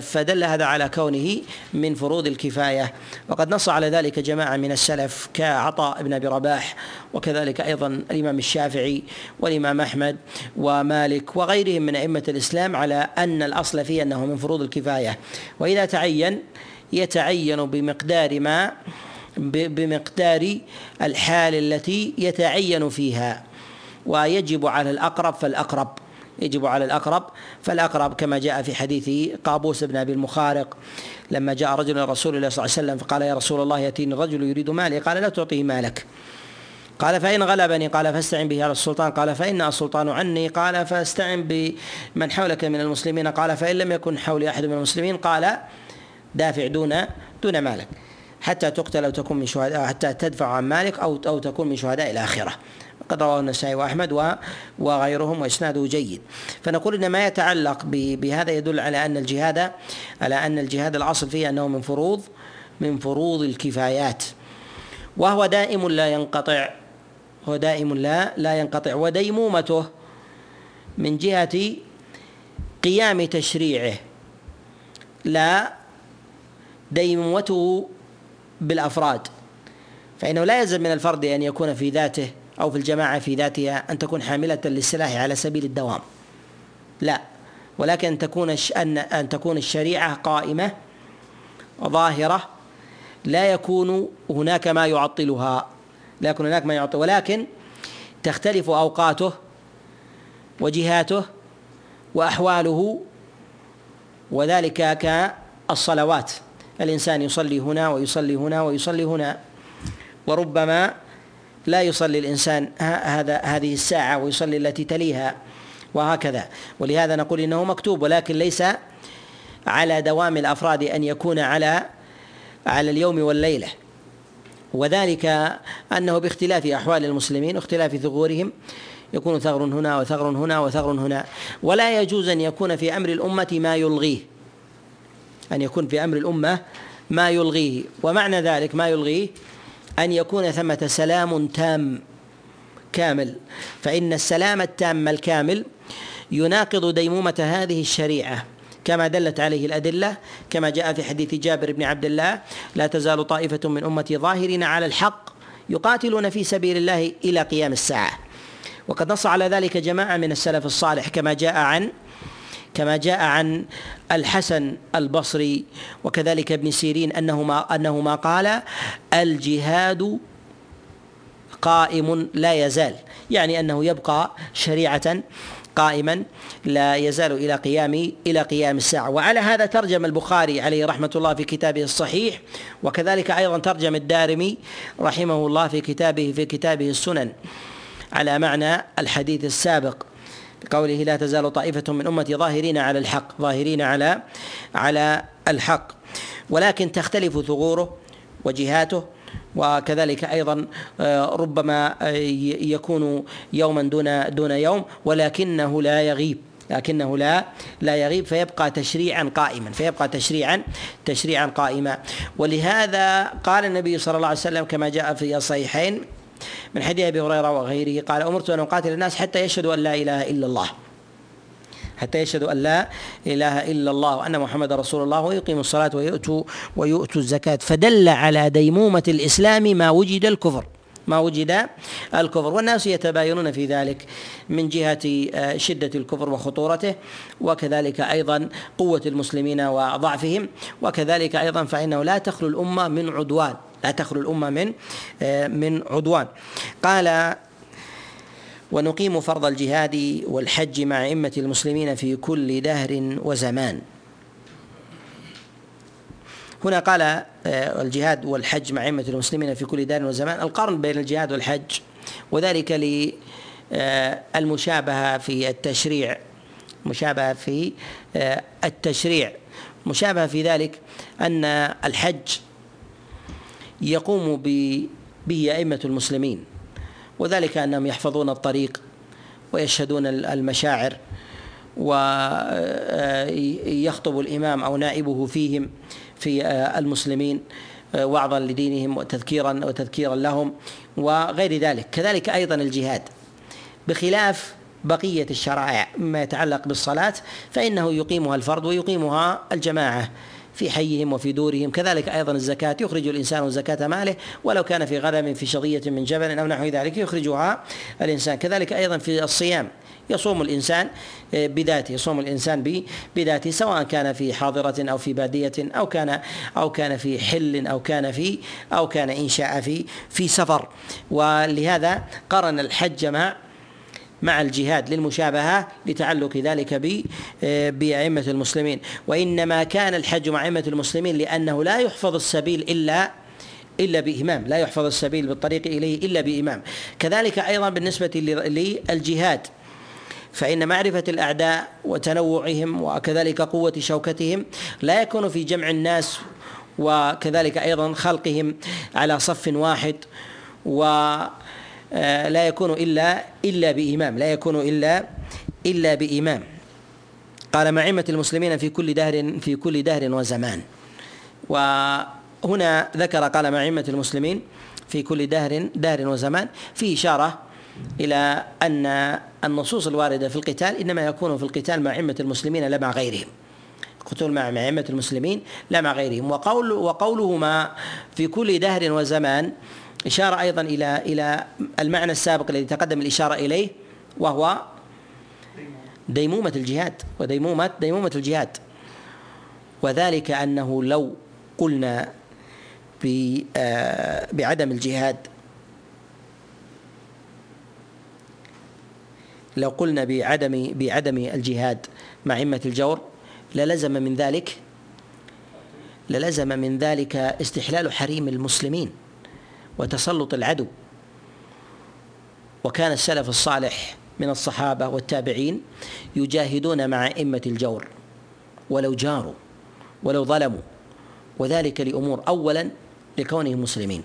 فدل هذا على كونه من فروض الكفاية. وقد نص على ذلك جماعة من السلف كعطاء بن أبي رباح وكذلك أيضا الإمام الشافعي والإمام أحمد ومالك وغيرهم من أئمة الإسلام على أن الأصل فيه أنه من فروض الكفاية. وإذا تعين يتعين بمقدار ما بمقدار الحال التي يتعين فيها ويجب على الأقرب فالأقرب يجب على الأقرب فالأقرب كما جاء في حديث قابوس بن أبي المخارق لما جاء رجل إلى رسول الله صلى الله عليه وسلم فقال يا رسول الله يأتيني الرجل يريد مالي قال لا تعطيه مالك. قال فإن غلبني قال فاستعن به على السلطان قال فإن السلطان عني قال فاستعن بمن حولك من المسلمين قال فإن لم يكن حولي أحد من المسلمين قال دافع دون دون مالك. حتى تقتل أو تكون من شهداء حتى تدفع عن مالك أو أو تكون من شهداء الآخرة قد رواه النسائي وأحمد وغيرهم وإسناده جيد. فنقول إن ما يتعلق بهذا يدل على أن الجهاد على أن الجهاد الأصل فيه أنه من فروض من فروض الكفايات. وهو دائم لا ينقطع هو دائم لا لا ينقطع وديمومته من جهة قيام تشريعه. لا ديمومته بالأفراد. فإنه لا يلزم من الفرد أن يكون في ذاته أو في الجماعة في ذاتها أن تكون حاملة للسلاح على سبيل الدوام. لا. ولكن ان تكون ان أن تكون الشريعة قائمة ظاهره لا يكون هناك ما يعطلها. لا يكون هناك ما يعطل. ولكن تختلف أوقاته وجهاته وأحواله وذلك كالصلوات. الإنسان يصلي هنا ويصلي هنا ويصلي هنا وربما لا يصلي الإنسان هذا هذه الساعة ويصلي التي تليها وهكذا. ولهذا نقول إنه مكتوب ولكن ليس على دوام الأفراد أن يكون على على اليوم والليلة. وذلك أنه باختلاف أحوال المسلمين واختلاف ثغورهم يكون ثغر هنا وثغر هنا وثغر هنا. ولا يجوز أن يكون في أمر الأمة ما يلغيه. أن يكون في أمر الأمة ما يلغيه. ومعنى ذلك ما يلغيه أن يكون ثمة سلام تام كامل. فإن السلام التام الكامل يناقض ديمومة هذه الشريعة. كما دلت عليه الأدلة كما جاء في حديث جابر بن عبد الله لا تزال طائفة من أمتي ظاهرين على الحق يقاتلون في سبيل الله إلى قيام الساعة. وقد نص على ذلك جماعة من السلف الصالح كما جاء عن كما جاء عن الحسن البصري وكذلك ابن سيرين انه ما انه ما قال الجهاد قائم لا يزال يعني أنه يبقى شريعة قائما لا يزال إلى قيام إلى قيام الساعة. وعلى هذا ترجم البخاري عليه رحمة الله في كتابه الصحيح وكذلك أيضا ترجم الدارمي رحمه الله في كتابه في كتابه السنن على معنى الحديث السابق. بقوله لا تزال طائفة من أمتي ظاهرين على الحق ظاهرين على على الحق. ولكن تختلف ثغوره وجهاته وكذلك أيضا آه، ربما آه، يكون يوما دون دون يوم ولكنه لا يغيب. لكنه لا لا يغيب فيبقى تشريعا قائما فيبقى تشريعا تشريعا قائما. ولهذا قال النبي صلى الله عليه وسلم كما جاء في الصحيحين من حديث أبي هريرة وغيره قال أمرت أن أقاتل الناس حتى يشهدوا أن لا إله إلا الله. حتى يشهدوا أن لا إله إلا الله وأن محمد رسول الله ويقيموا الصلاة ويؤتوا ويؤتوا الزكاة. فدل على ديمومة الإسلام ما وجد الكفر. ما وجد الكفر والناس يتباينون في ذلك من جهة آه، شدة الكفر وخطورته وكذلك أيضا قوة المسلمين وضعفهم وكذلك أيضا فإنه لا تخلو الأمة من عدوان لا تخلو الأمة من آه، من عدوان. قال ونقيم فرض الجهاد والحج مع أئمة المسلمين في كل دهر وزمان هنا قال آه، الجهاد والحج مع أئمة المسلمين في كل دار وزمان القرن بين الجهاد والحج وذلك للمشابهة في التشريع مشابهة في آه، التشريع. مشابهة في ذلك أن الحج يقوم به أئمة المسلمين وذلك أنهم يحفظون الطريق ويشهدون المشاعر ويخطب الإمام أو نائبه فيهم في المسلمين وعظا لدينهم وتذكيرا وتذكيرا لهم وغير ذلك. كذلك أيضا الجهاد. بخلاف بقية الشرائع مما يتعلق بالصلاة فإنه يقيمها الفرد ويقيمها الجماعة في حيهم وفي دورهم. كذلك أيضا الزكاة يخرج الإنسان زكاة ماله ولو كان في غنم في شظية من جبل أو نحو ذلك يخرجها الإنسان. كذلك أيضا في الصيام. يصوم الإنسان بذاته يصوم الإنسان بذاته سواء كان في حاضرة أو في بادية أو كان أو كان في حل أو كان في أو كان إن شاء في في سفر. ولهذا قرن الحج مع مع الجهاد للمشابهة لتعلق ذلك بأئمة المسلمين. وإنما كان الحج مع أئمة المسلمين لأنه لا يحفظ السبيل إلا إلا بإمام لا يحفظ السبيل بالطريق إليه إلا بإمام. كذلك أيضا بالنسبة للجهاد. فإن معرفة الأعداء وتنوعهم وكذلك قوة شوكتهم لا يكون في جمع الناس وكذلك أيضا خلقهم على صف واحد و آه، لا يكون إلا إلا بإمام لا يكون إلا إلا بإمام. قال معمة المسلمين في كل دهر في كل دهر وزمان. وهنا ذكر قال معمة المسلمين في كل دهر دهر وزمان في إشارة إلى أن النصوص الواردة في القتال إنما يكون في القتال مع أئمة المسلمين لا مع غيرهم. القتال مع أئمة المسلمين لا مع غيرهم. وقول وقولهما في كل دهر وزمان إشارة أيضا إلى إلى المعنى السابق الذي تقدم الإشارة إليه وهو ديمومة الجهاد وديمومة ديمومة الجهاد. وذلك أنه لو قلنا آه، بعدم الجهاد لو قلنا بعدم بعدم الجهاد مع أئمة الجور للزم من ذلك للزم من ذلك استحلال حريم المسلمين وتسلط العدو. وكان السلف الصالح من الصحابة والتابعين يجاهدون مع أئمة الجور ولو جاروا ولو ظلموا وذلك لأمور اولا لكونهم مسلمين.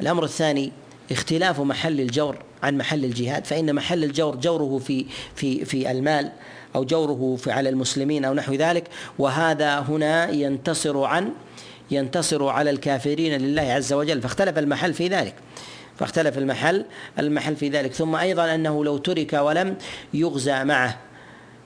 الأمر الثاني اختلاف محل الجور عن محل الجهاد فإن محل الجور جوره في في في المال أو جوره في على المسلمين أو نحو ذلك. وهذا هنا ينتصر عن ينتصر على الكافرين لله عز وجل. فاختلف المحل في ذلك. فاختلف المحل المحل في ذلك. ثم أيضا أنه لو ترك ولم يغزى معه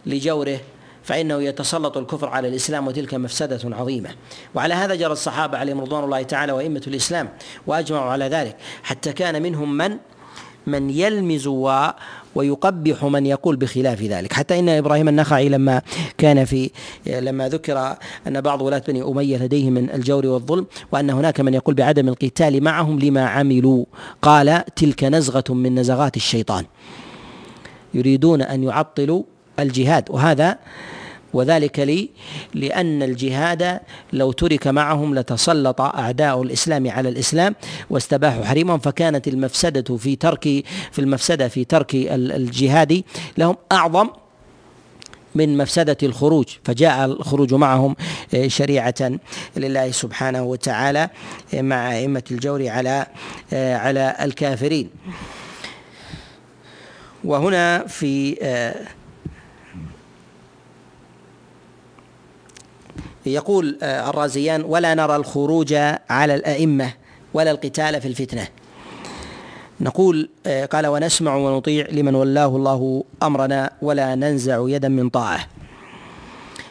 لجوره فإنه يتسلط الكفر على الإسلام وتلك مفسدة عظيمة. وعلى هذا جرى الصحابة عليهم رضوان الله تعالى وأئمة الإسلام وأجمعوا على ذلك. حتى كان منهم من من يلمز ويقبح من يقول بخلاف ذلك. حتى إن إبراهيم النخعي لما كان في لما ذكر أن بعض ولاة بني أمية لديه من الجور والظلم وأن هناك من يقول بعدم القتال معهم لما عملوا قال تلك نزغة من نزغات الشيطان. يريدون أن يعطلوا الجهاد وهذا وذلك لي لأن الجهاد لو ترك معهم لتسلط أعداء الإسلام على الإسلام واستباحوا حريمهم فكانت المفسدة في ترك في المفسدة في ترك الجهاد لهم أعظم من مفسدة الخروج. فجاء الخروج معهم آه، شريعة لله سبحانه وتعالى آه، مع أئمة الجور على آه، على الكافرين. وهنا في يقول الرازيان ولا نرى الخروج على الأئمة ولا القتال في الفتنة. نقول آه، قال ونسمع ونطيع لمن ولاه الله أمرنا ولا ننزع يدا من طاعة.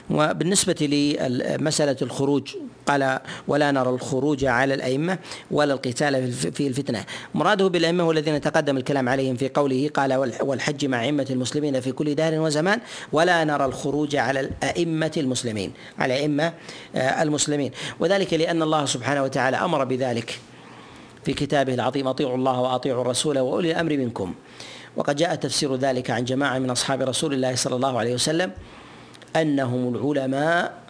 وبالنسبة لمسألة الخروج قال ولا نرى الخروج على الأئمة ولا القتال في الفتنة. مراده بالأئمة هو الذين تقدم الكلام عليهم في قوله قال والحج مع أئمة المسلمين في كل دار وزمان ولا نرى الخروج على الأئمة المسلمين على أئمة آه، المسلمين. وذلك لأن الله سبحانه وتعالى أمر بذلك في كتابه العظيم أطيعوا الله وأطيعوا الرسول وأولي الأمر منكم. وقد جاء تفسير ذلك عن جماعة من أصحاب رسول الله صلى الله عليه وسلم أنهم العلماء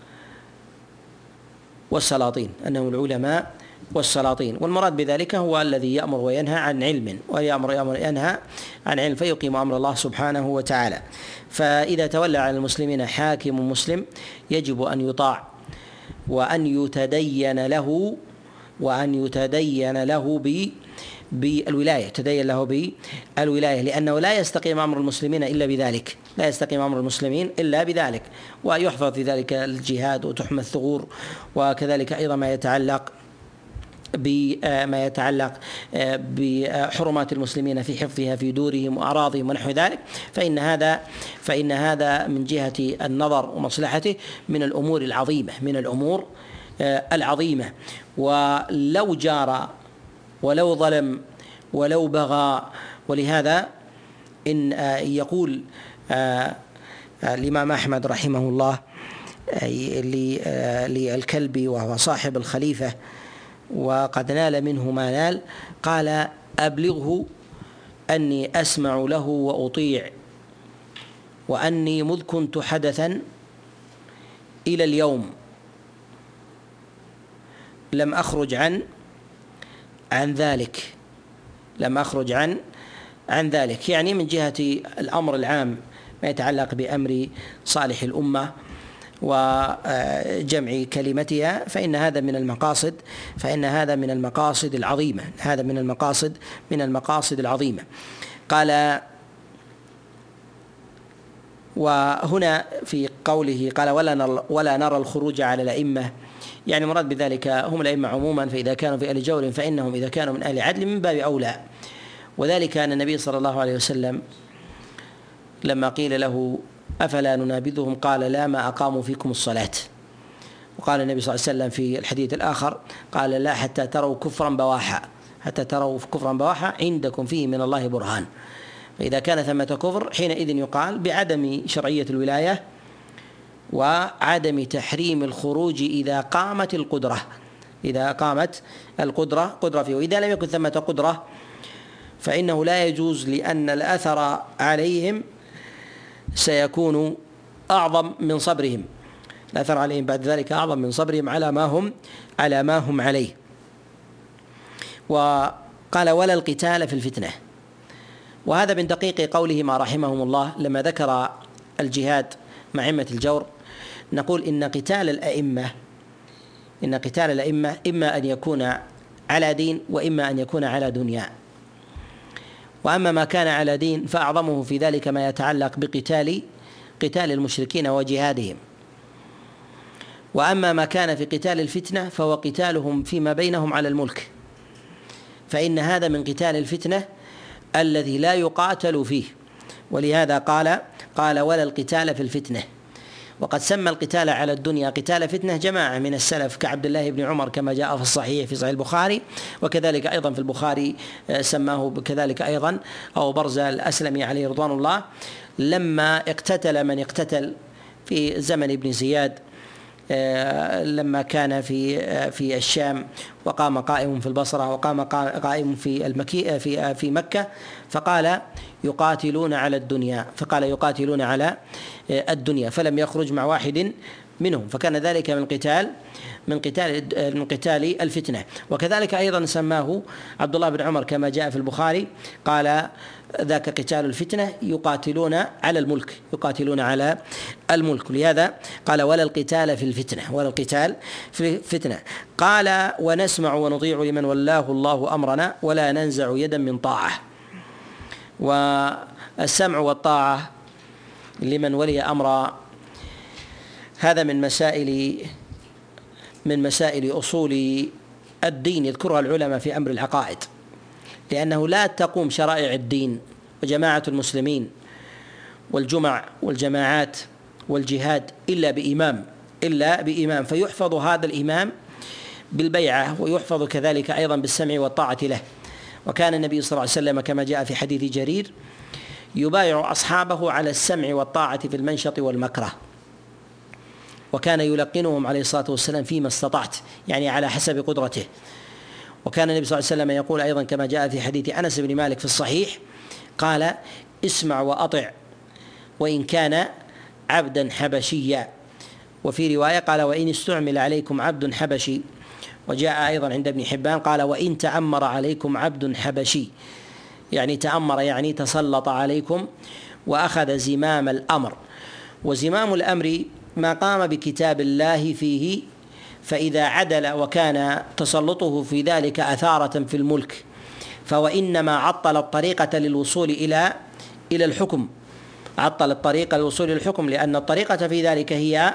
والسلاطين أنهم العلماء والسلاطين. والمراد بذلك هو الذي يأمر وينهى عن علم ويأمر يأمر ينهى عن علم فيقيم أمر الله سبحانه وتعالى. فإذا تولى على المسلمين حاكم مسلم يجب أن يطاع وأن يتدين له وأن يتدين له بالولاية يتدين له بالولاية لأنه لا يستقيم أمر المسلمين إلا بذلك لا يستقيم أمر المسلمين إلا بذلك ويحفظ في ذلك الجهاد وتحمى الثغور وكذلك أيضا ما يتعلق بما يتعلق بحرمات المسلمين في حفظها في دورهم وأراضيهم ونحو ذلك. فإن هذا فإن هذا من جهة النظر ومصلحته من الأمور العظيمة من الأمور العظيمة. ولو جار ولو ظلم ولو بغى. ولهذا إن آه، يقول آه، آه، الإمام أحمد رحمه الله للكلبي وهو صاحب الخليفة وقد نال منه ما نال قال أبلغه أني أسمع له وأطيع وأني مذ كنت حدثا إلى اليوم لم أخرج عن عن ذلك. لم أخرج عن عن ذلك. يعني من جهة الأمر العام ما يتعلق بأمر صالح الأمة وجمع كلمتها فإن هذا من المقاصد فإن هذا من المقاصد العظيمة. هذا من المقاصد من المقاصد العظيمة. قال وهنا في قوله قال ولا ولا نرى الخروج على الأئمة يعني مراد بذلك هم الأئمة عموما فإذا كانوا في أهل جور فإنهم إذا كانوا من أهل عدل من باب أولى. وذلك أن النبي صلى الله عليه وسلم لما قيل له أفلا ننابذهم قال لا ما أقاموا فيكم الصلاة. وقال النبي صلى الله عليه وسلم في الحديث الآخر قال لا حتى تروا كفرا بواحا. حتى تروا كفرا بواحا عندكم فيه من الله برهان. فإذا كان ثمة كفر حينئذ يقال بعدم شرعية الولاية وعدم تحريم الخروج إذا قامت القدرة. إذا قامت القدرة قدرة فيه. وإذا لم يكن ثمة قدرة فإنه لا يجوز لأن الأثر عليهم سيكون أعظم من صبرهم. الأثر عليهم بعد ذلك أعظم من صبرهم على ما هم على ما هم عليه. وقال ولا القتال في الفتنة. وهذا من دقيق قولهما رحمهم الله لما ذكر الجهاد مع أئمة الجور. نقول إن قتال الأئمة إن قتال الأئمة إما أن يكون على دين وإما أن يكون على دنيا. وأما ما كان على دين فأعظمه في ذلك ما يتعلق بقتال قتال المشركين وجهادهم. وأما ما كان في قتال الفتنة فهو قتالهم فيما بينهم على الملك. فإن هذا من قتال الفتنة الذي لا يقاتل فيه. ولهذا قال قال ولا القتال في الفتنة وقد سمى القتال على الدنيا قتال فتنة جماعة من السلف كعبد الله بن عمر كما جاء في الصحيح في صحيح البخاري وكذلك أيضا في البخاري آه، سماه كذلك أيضا أو برزه الأسلمي عليه رضوان الله. لما اقتتل من اقتتل في زمن ابن زياد لما كان في آه، في الشام وقام قائم في البصرة وقام قائم في المكي في في مكة فقال يقاتلون على الدنيا فقال يقاتلون على الدنيا فلم يخرج مع واحد منهم. فكان ذلك من قتال من قتال من قتال الفتنة. وكذلك أيضا سماه عبد الله بن عمر كما جاء في البخاري قال ذاك قتال الفتنة يقاتلون على الملك يقاتلون على الملك. لهذا قال ولا القتال في الفتنة ولا القتال في الفتنة. قال ونسمع ونطيع لمن ولاه الله أمرنا ولا ننزع يدا من طاعة. والسمع والطاعة لمن ولي أمر هذا من مسائل من مسائل أصول الدين يذكرها العلماء في أمر العقائد لأنه لا تقوم شرائع الدين وجماعة المسلمين والجمع والجماعات والجهاد إلا بإمام إلا بإمام. فيحفظ هذا الإمام بالبيعة ويحفظ كذلك أيضا بالسمع والطاعة له. وكان النبي صلى الله عليه وسلم كما جاء في حديث جرير يبايع أصحابه على السمع والطاعة في المنشط والمكره. وكان يلقنهم عليه الصلاة والسلام فيما استطعت يعني على حسب قدرته. وكان النبي صلى الله عليه وسلم يقول أيضا كما جاء في حديث أنس بن مالك في الصحيح قال اسمع وأطع وإن كان عبدا حبشيا. وفي رواية قال وإن استعمل عليكم عبد حبشي. وجاء أيضا عند ابن حبان قال وإن تأمر عليكم عبد حبشي. يعني تأمر يعني تسلط عليكم وأخذ زمام الأمر. وزمام الأمر ما قام بكتاب الله فيه فإذا عدل وكان تسلطه في ذلك أثارة في الملك فهو إنما عطل الطريقة للوصول إلى إلى الحكم. عطل الطريقة للوصول إلى الحكم لأن الطريقة في ذلك هي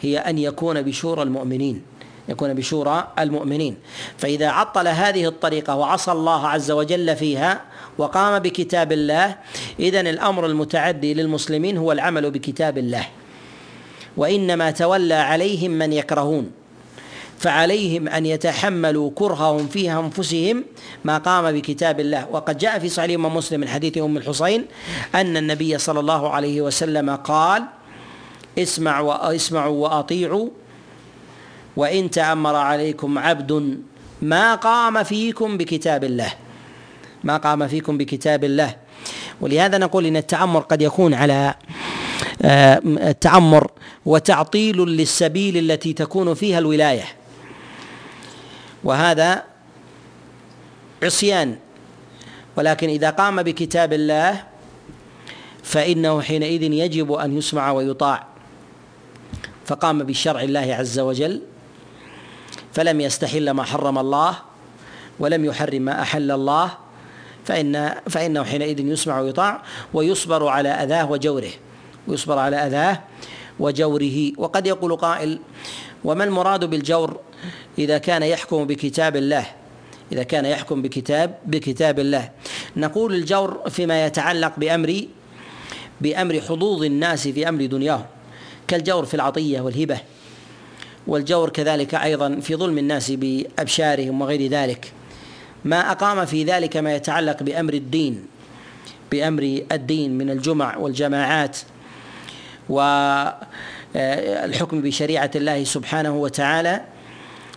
هي أن يكون بشورى المؤمنين يكون بشورى المؤمنين. فإذا عطل هذه الطريقة وعصى الله عز وجل فيها وقام بكتاب الله إذن الأمر المتعدي للمسلمين هو العمل بكتاب الله. وإنما تولى عليهم من يكرهون فعليهم أن يتحملوا كرههم في أنفسهم ما قام بكتاب الله. وقد جاء في صحيح مسلم من حديث أم الحصين أن النبي صلى الله عليه وسلم قال اسمع واسمعوا وأطيعوا وإن تأمر عليكم عبد ما قام فيكم بكتاب الله. ما قام فيكم بكتاب الله. ولهذا نقول إن التأمر قد يكون على التعمر وتعطيل للسبيل التي تكون فيها الولاية. وهذا عصيان. ولكن إذا قام بكتاب الله فإنه حينئذ يجب أن يسمع ويطاع. فقام بشرع الله عز وجل فلم يستحل ما حرم الله ولم يحرم ما أحل الله فإن فإنه حينئذ يسمع ويطاع ويصبر على أذاه وجوره. ويصبر على أذاه وجوره. وقد يقول قائل وما المراد بالجور إذا كان يحكم بكتاب الله؟ إذا كان يحكم بكتاب بكتاب الله. نقول الجور فيما يتعلق بأمر بأمر حظوظ الناس في أمر دنياهم كالجور في العطية والهبة والجور كذلك أيضا في ظلم الناس بأبشارهم وغير ذلك. ما أقام في ذلك ما يتعلق بأمر الدين بأمر الدين من الجمع والجماعات والحكم بشريعة الله سبحانه وتعالى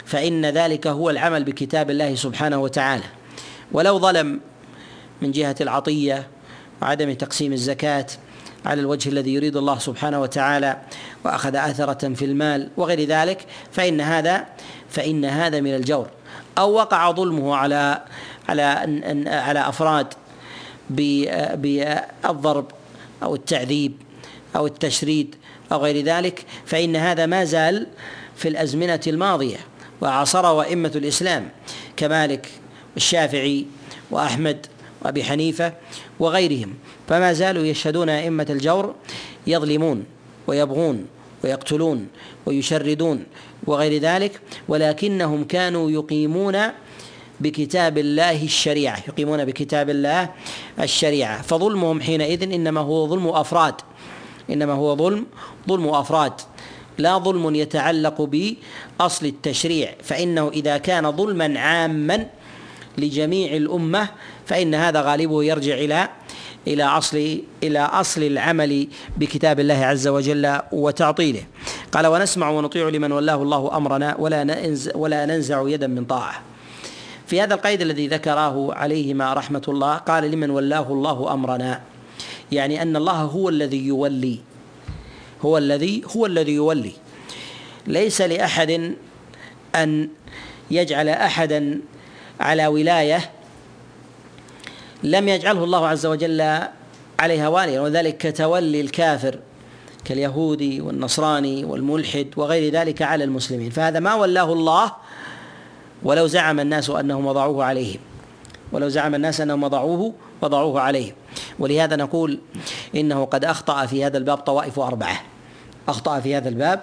فإن ذلك هو العمل بكتاب الله سبحانه وتعالى. ولو ظلم من جهة العطية وعدم تقسيم الزكاة على الوجه الذي يريد الله سبحانه وتعالى وأخذ أثرة في المال وغير ذلك فإن هذا فإن هذا من الجور. أو وقع ظلمه على على على أفراد بالضرب أو التعذيب أو التشريد أو غير ذلك فإن هذا ما زال في الأزمنة الماضية وعاصره أئمة الإسلام كمالك والشافعي وأحمد وأبي حنيفة وغيرهم. فما زالوا يشهدون أئمة الجور يظلمون ويبغون ويقتلون ويشردون وغير ذلك ولكنهم كانوا يقيمون بكتاب الله الشريعة يقيمون بكتاب الله الشريعة. فظلمهم حينئذ إنما هو ظلم أفراد. إنما هو ظلم ظلم أفراد. لا ظلم يتعلق بأصل التشريع. فإنه إذا كان ظلما عاما لجميع الأمة فإن هذا غالبه يرجع إلى إلى أصل إلى أصل العمل بكتاب الله عز وجل وتعطيله. قال ونسمع ونطيع لمن ولاه الله أمرنا ولا ننزع ولا ننزع يدا من طاعة. في هذا القيد الذي ذكره عليهما رحمة الله قال لمن ولاه الله أمرنا. يعني أن الله هو الذي يولي. هو الذي هو الذي يولي. ليس لأحد أن يجعل أحدا على ولاية لم يجعله الله عز وجل عليها واليا. وذلك كتولي الكافر كاليهودي والنصراني والملحد وغير ذلك على المسلمين. فهذا ما ولاه الله ولو زعم الناس أنهم وضعوه عليهم. ولو زعم الناس أنهم وضعوه وضعوه عليهم ولهذا نقول إنه قد أخطأ في هذا الباب طوائف أربعة. أخطأ في هذا الباب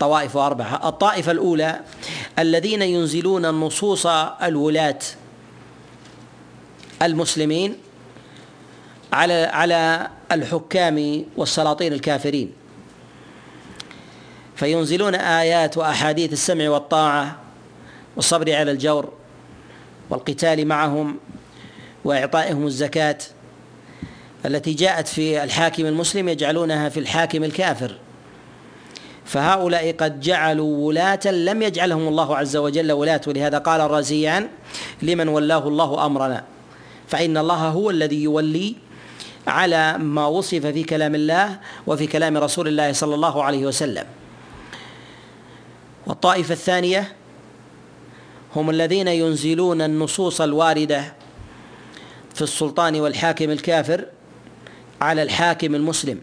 طوائف أربعة. الطائفة الأولى الذين ينزلون النصوص الولاة المسلمين على على الحكام والسلاطين الكافرين. فينزلون آيات وأحاديث السمع والطاعة والصبر على الجور والقتال معهم وإعطائهم الزكاة التي جاءت في الحاكم المسلم يجعلونها في الحاكم الكافر. فهؤلاء قد جعلوا ولاة لم يجعلهم الله عز وجل ولاة. ولهذا قال الرازيان لمن ولاه الله أمرنا. فإن الله هو الذي يولي على ما وصف في كلام الله وفي كلام رسول الله صلى الله عليه وسلم. والطائفة الثانية هم الذين ينزلون النصوص الواردة في السلطان والحاكم الكافر على الحاكم المسلم.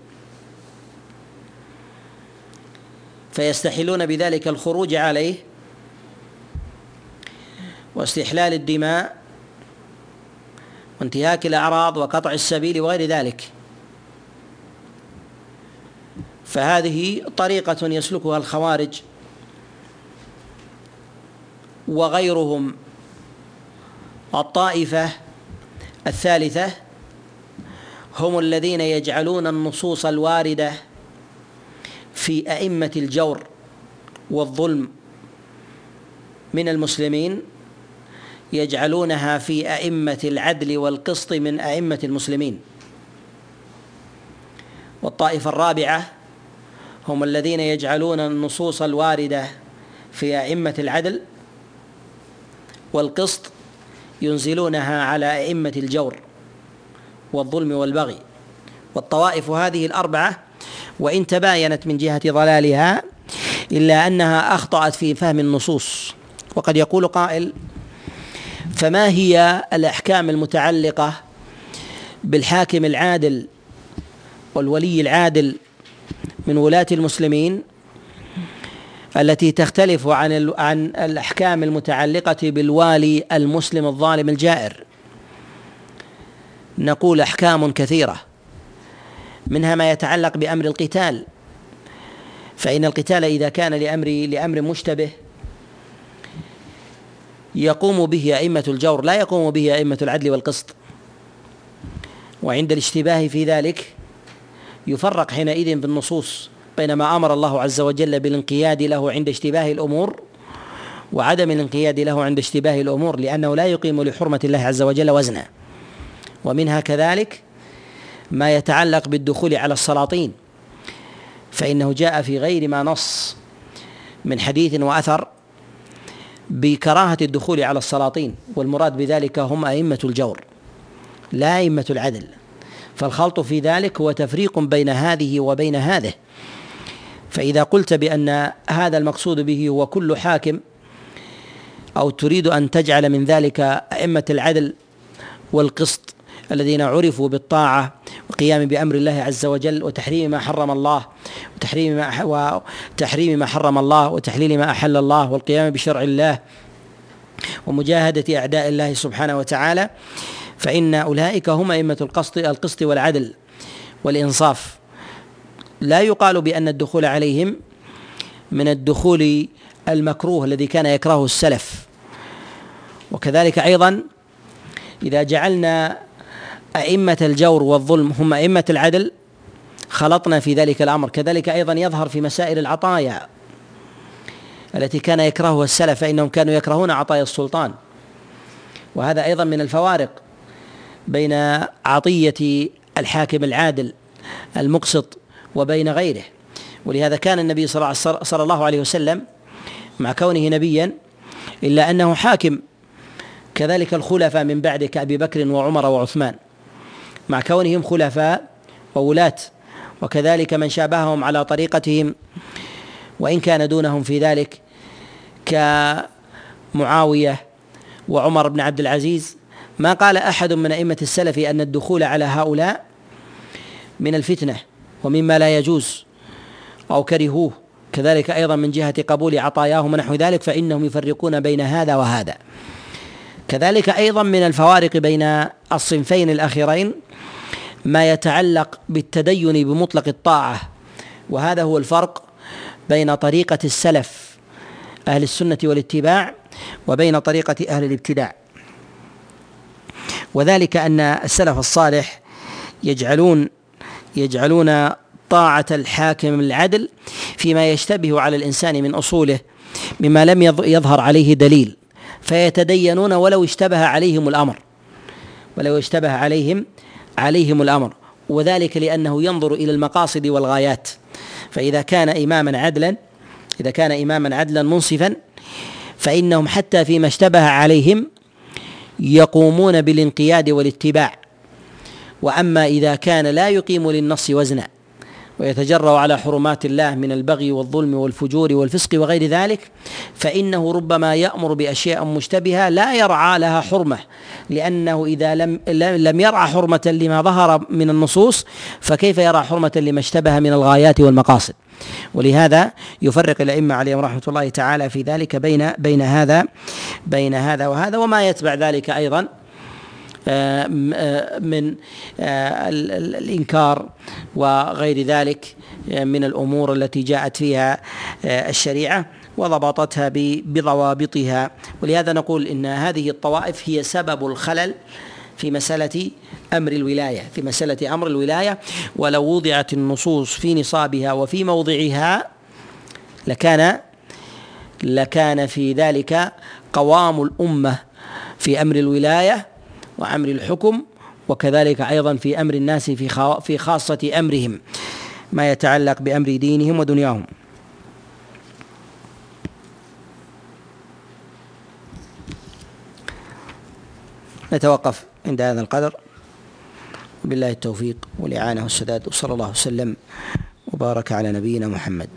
فيستحلون بذلك الخروج عليه واستحلال الدماء وانتهاك الأعراض وقطع السبيل وغير ذلك. فهذه طريقة يسلكها الخوارج وغيرهم الطائفة الثالثة هم الذين يجعلون النصوص الواردة في أئمة الجور والظلم من المسلمين يجعلونها في أئمة العدل والقسط من أئمة المسلمين. والطائفة الرابعة هم الذين يجعلون النصوص الواردة في أئمة العدل والقسط ينزلونها على أئمة الجور والظلم والبغي. والطوائف هذه الأربعة وإن تباينت من جهة ضلالها إلا أنها أخطأت في فهم النصوص. وقد يقول قائل فما هي الأحكام المتعلقة بالحاكم العادل والولي العادل من ولاة المسلمين التي تختلف عن عن الأحكام المتعلقة بالوالي المسلم الظالم الجائر. نقول أحكام كثيرة منها ما يتعلق بأمر القتال. فإن القتال إذا كان لأمر لأمر مشتبه يقوم به أئمة الجور لا يقوم به أئمة العدل والقسط. وعند الاشتباه في ذلك يفرق حينئذ بالنصوص. بينما أمر الله عز وجل بالانقياد له عند اشتباه الأمور وعدم الانقياد له عند اشتباه الأمور لأنه لا يقيم لحرمة الله عز وجل وزنا ومنها كذلك ما يتعلق بالدخول على السلاطين فإنه جاء في غير ما نص من حديث وأثر بكراهة الدخول على السلاطين والمراد بذلك هم أئمة الجور لا أئمة العدل. فالخلط في ذلك هو تفريق بين هذه وبين هذه. فإذا قلت بأن هذا المقصود به هو كل حاكم أو تريد أن تجعل من ذلك أئمة العدل والقسط الذين عرفوا بالطاعة والقيام بأمر الله عز وجل وتحريم ما حرم الله وتحريم ما وتحريم ما حرم الله وتحليل ما أحل الله والقيام بشرع الله ومجاهدة أعداء الله سبحانه وتعالى فإن أولئك هم أئمة القسط القسط والعدل والإنصاف. لا يقال بأن الدخول عليهم من الدخول المكروه الذي كان يكرهه السلف. وكذلك أيضا إذا جعلنا أئمة الجور والظلم هم أئمة العدل خلطنا في ذلك الأمر. كذلك أيضا يظهر في مسائل العطايا التي كان يكرهها السلف فإنهم كانوا يكرهون عطايا السلطان. وهذا أيضا من الفوارق بين عطية الحاكم العادل المقسط وبين غيره. ولهذا كان النبي صلى الله عليه وسلم مع كونه نبيا إلا أنه حاكم كذلك الخلفاء من بعده كأبي بكر وعمر وعثمان. مع كونهم خلفاء وولاة وكذلك من شابههم على طريقتهم وإن كان دونهم في ذلك كمعاوية وعمر بن عبد العزيز. ما قال أحد من أئمة السلف أن الدخول على هؤلاء من الفتنة؟ ومما لا يجوز أو كرهوه. كذلك أيضا من جهة قبول عطاياهم ونحو ذلك فإنهم يفرقون بين هذا وهذا. كذلك أيضا من الفوارق بين الصنفين الأخيرين ما يتعلق بالتدين بمطلق الطاعة. وهذا هو الفرق بين طريقة السلف أهل السنة والاتباع وبين طريقة أهل الابتداع. وذلك أن السلف الصالح يجعلون يجعلون طاعة الحاكم العدل فيما يشتبه على الإنسان من أصوله مما لم يظهر عليه دليل فيتدينون ولو اشتبه عليهم الأمر. ولو اشتبه عليهم عليهم الأمر. وذلك لأنه ينظر إلى المقاصد والغايات. فإذا كان إماما عدلا إذا كان إماما عدلا منصفا فإنهم حتى فيما اشتبه عليهم يقومون بالانقياد والاتباع. وأما إذا كان لا يقيم للنص وزنا ويتجرأ على حرمات الله من البغي والظلم والفجور والفسق وغير ذلك فإنه ربما يأمر بأشياء مشتبهة لا يرعى لها حرمة لأنه إذا لم لم يرعى حرمة لما ظهر من النصوص فكيف يرى حرمة لما اشتبه من الغايات والمقاصد؟ ولهذا يفرق الأئمة عليهم رحمة الله تعالى في ذلك بين بين هذا بين هذا وهذا وما يتبع ذلك آه، من آه، الإنكار وغير ذلك من الأمور التي جاءت فيها الشريعة وضبطتها بضوابطها. ولهذا نقول إن هذه الطوائف هي سبب الخلل في مسألة أمر الولاية في مسألة أمر الولاية. ولو وضعت النصوص في نصابها وفي موضعها لكان لكان في ذلك قوام الأمة في أمر الولاية. وأمر الحكم وكذلك أيضا في أمر الناس في في خاصة أمرهم ما يتعلق بأمر دينهم ودنياهم. نتوقف عند هذا القدر. بالله التوفيق والإعانة والسداد وصلى الله وسلم وبارك على نبينا محمد.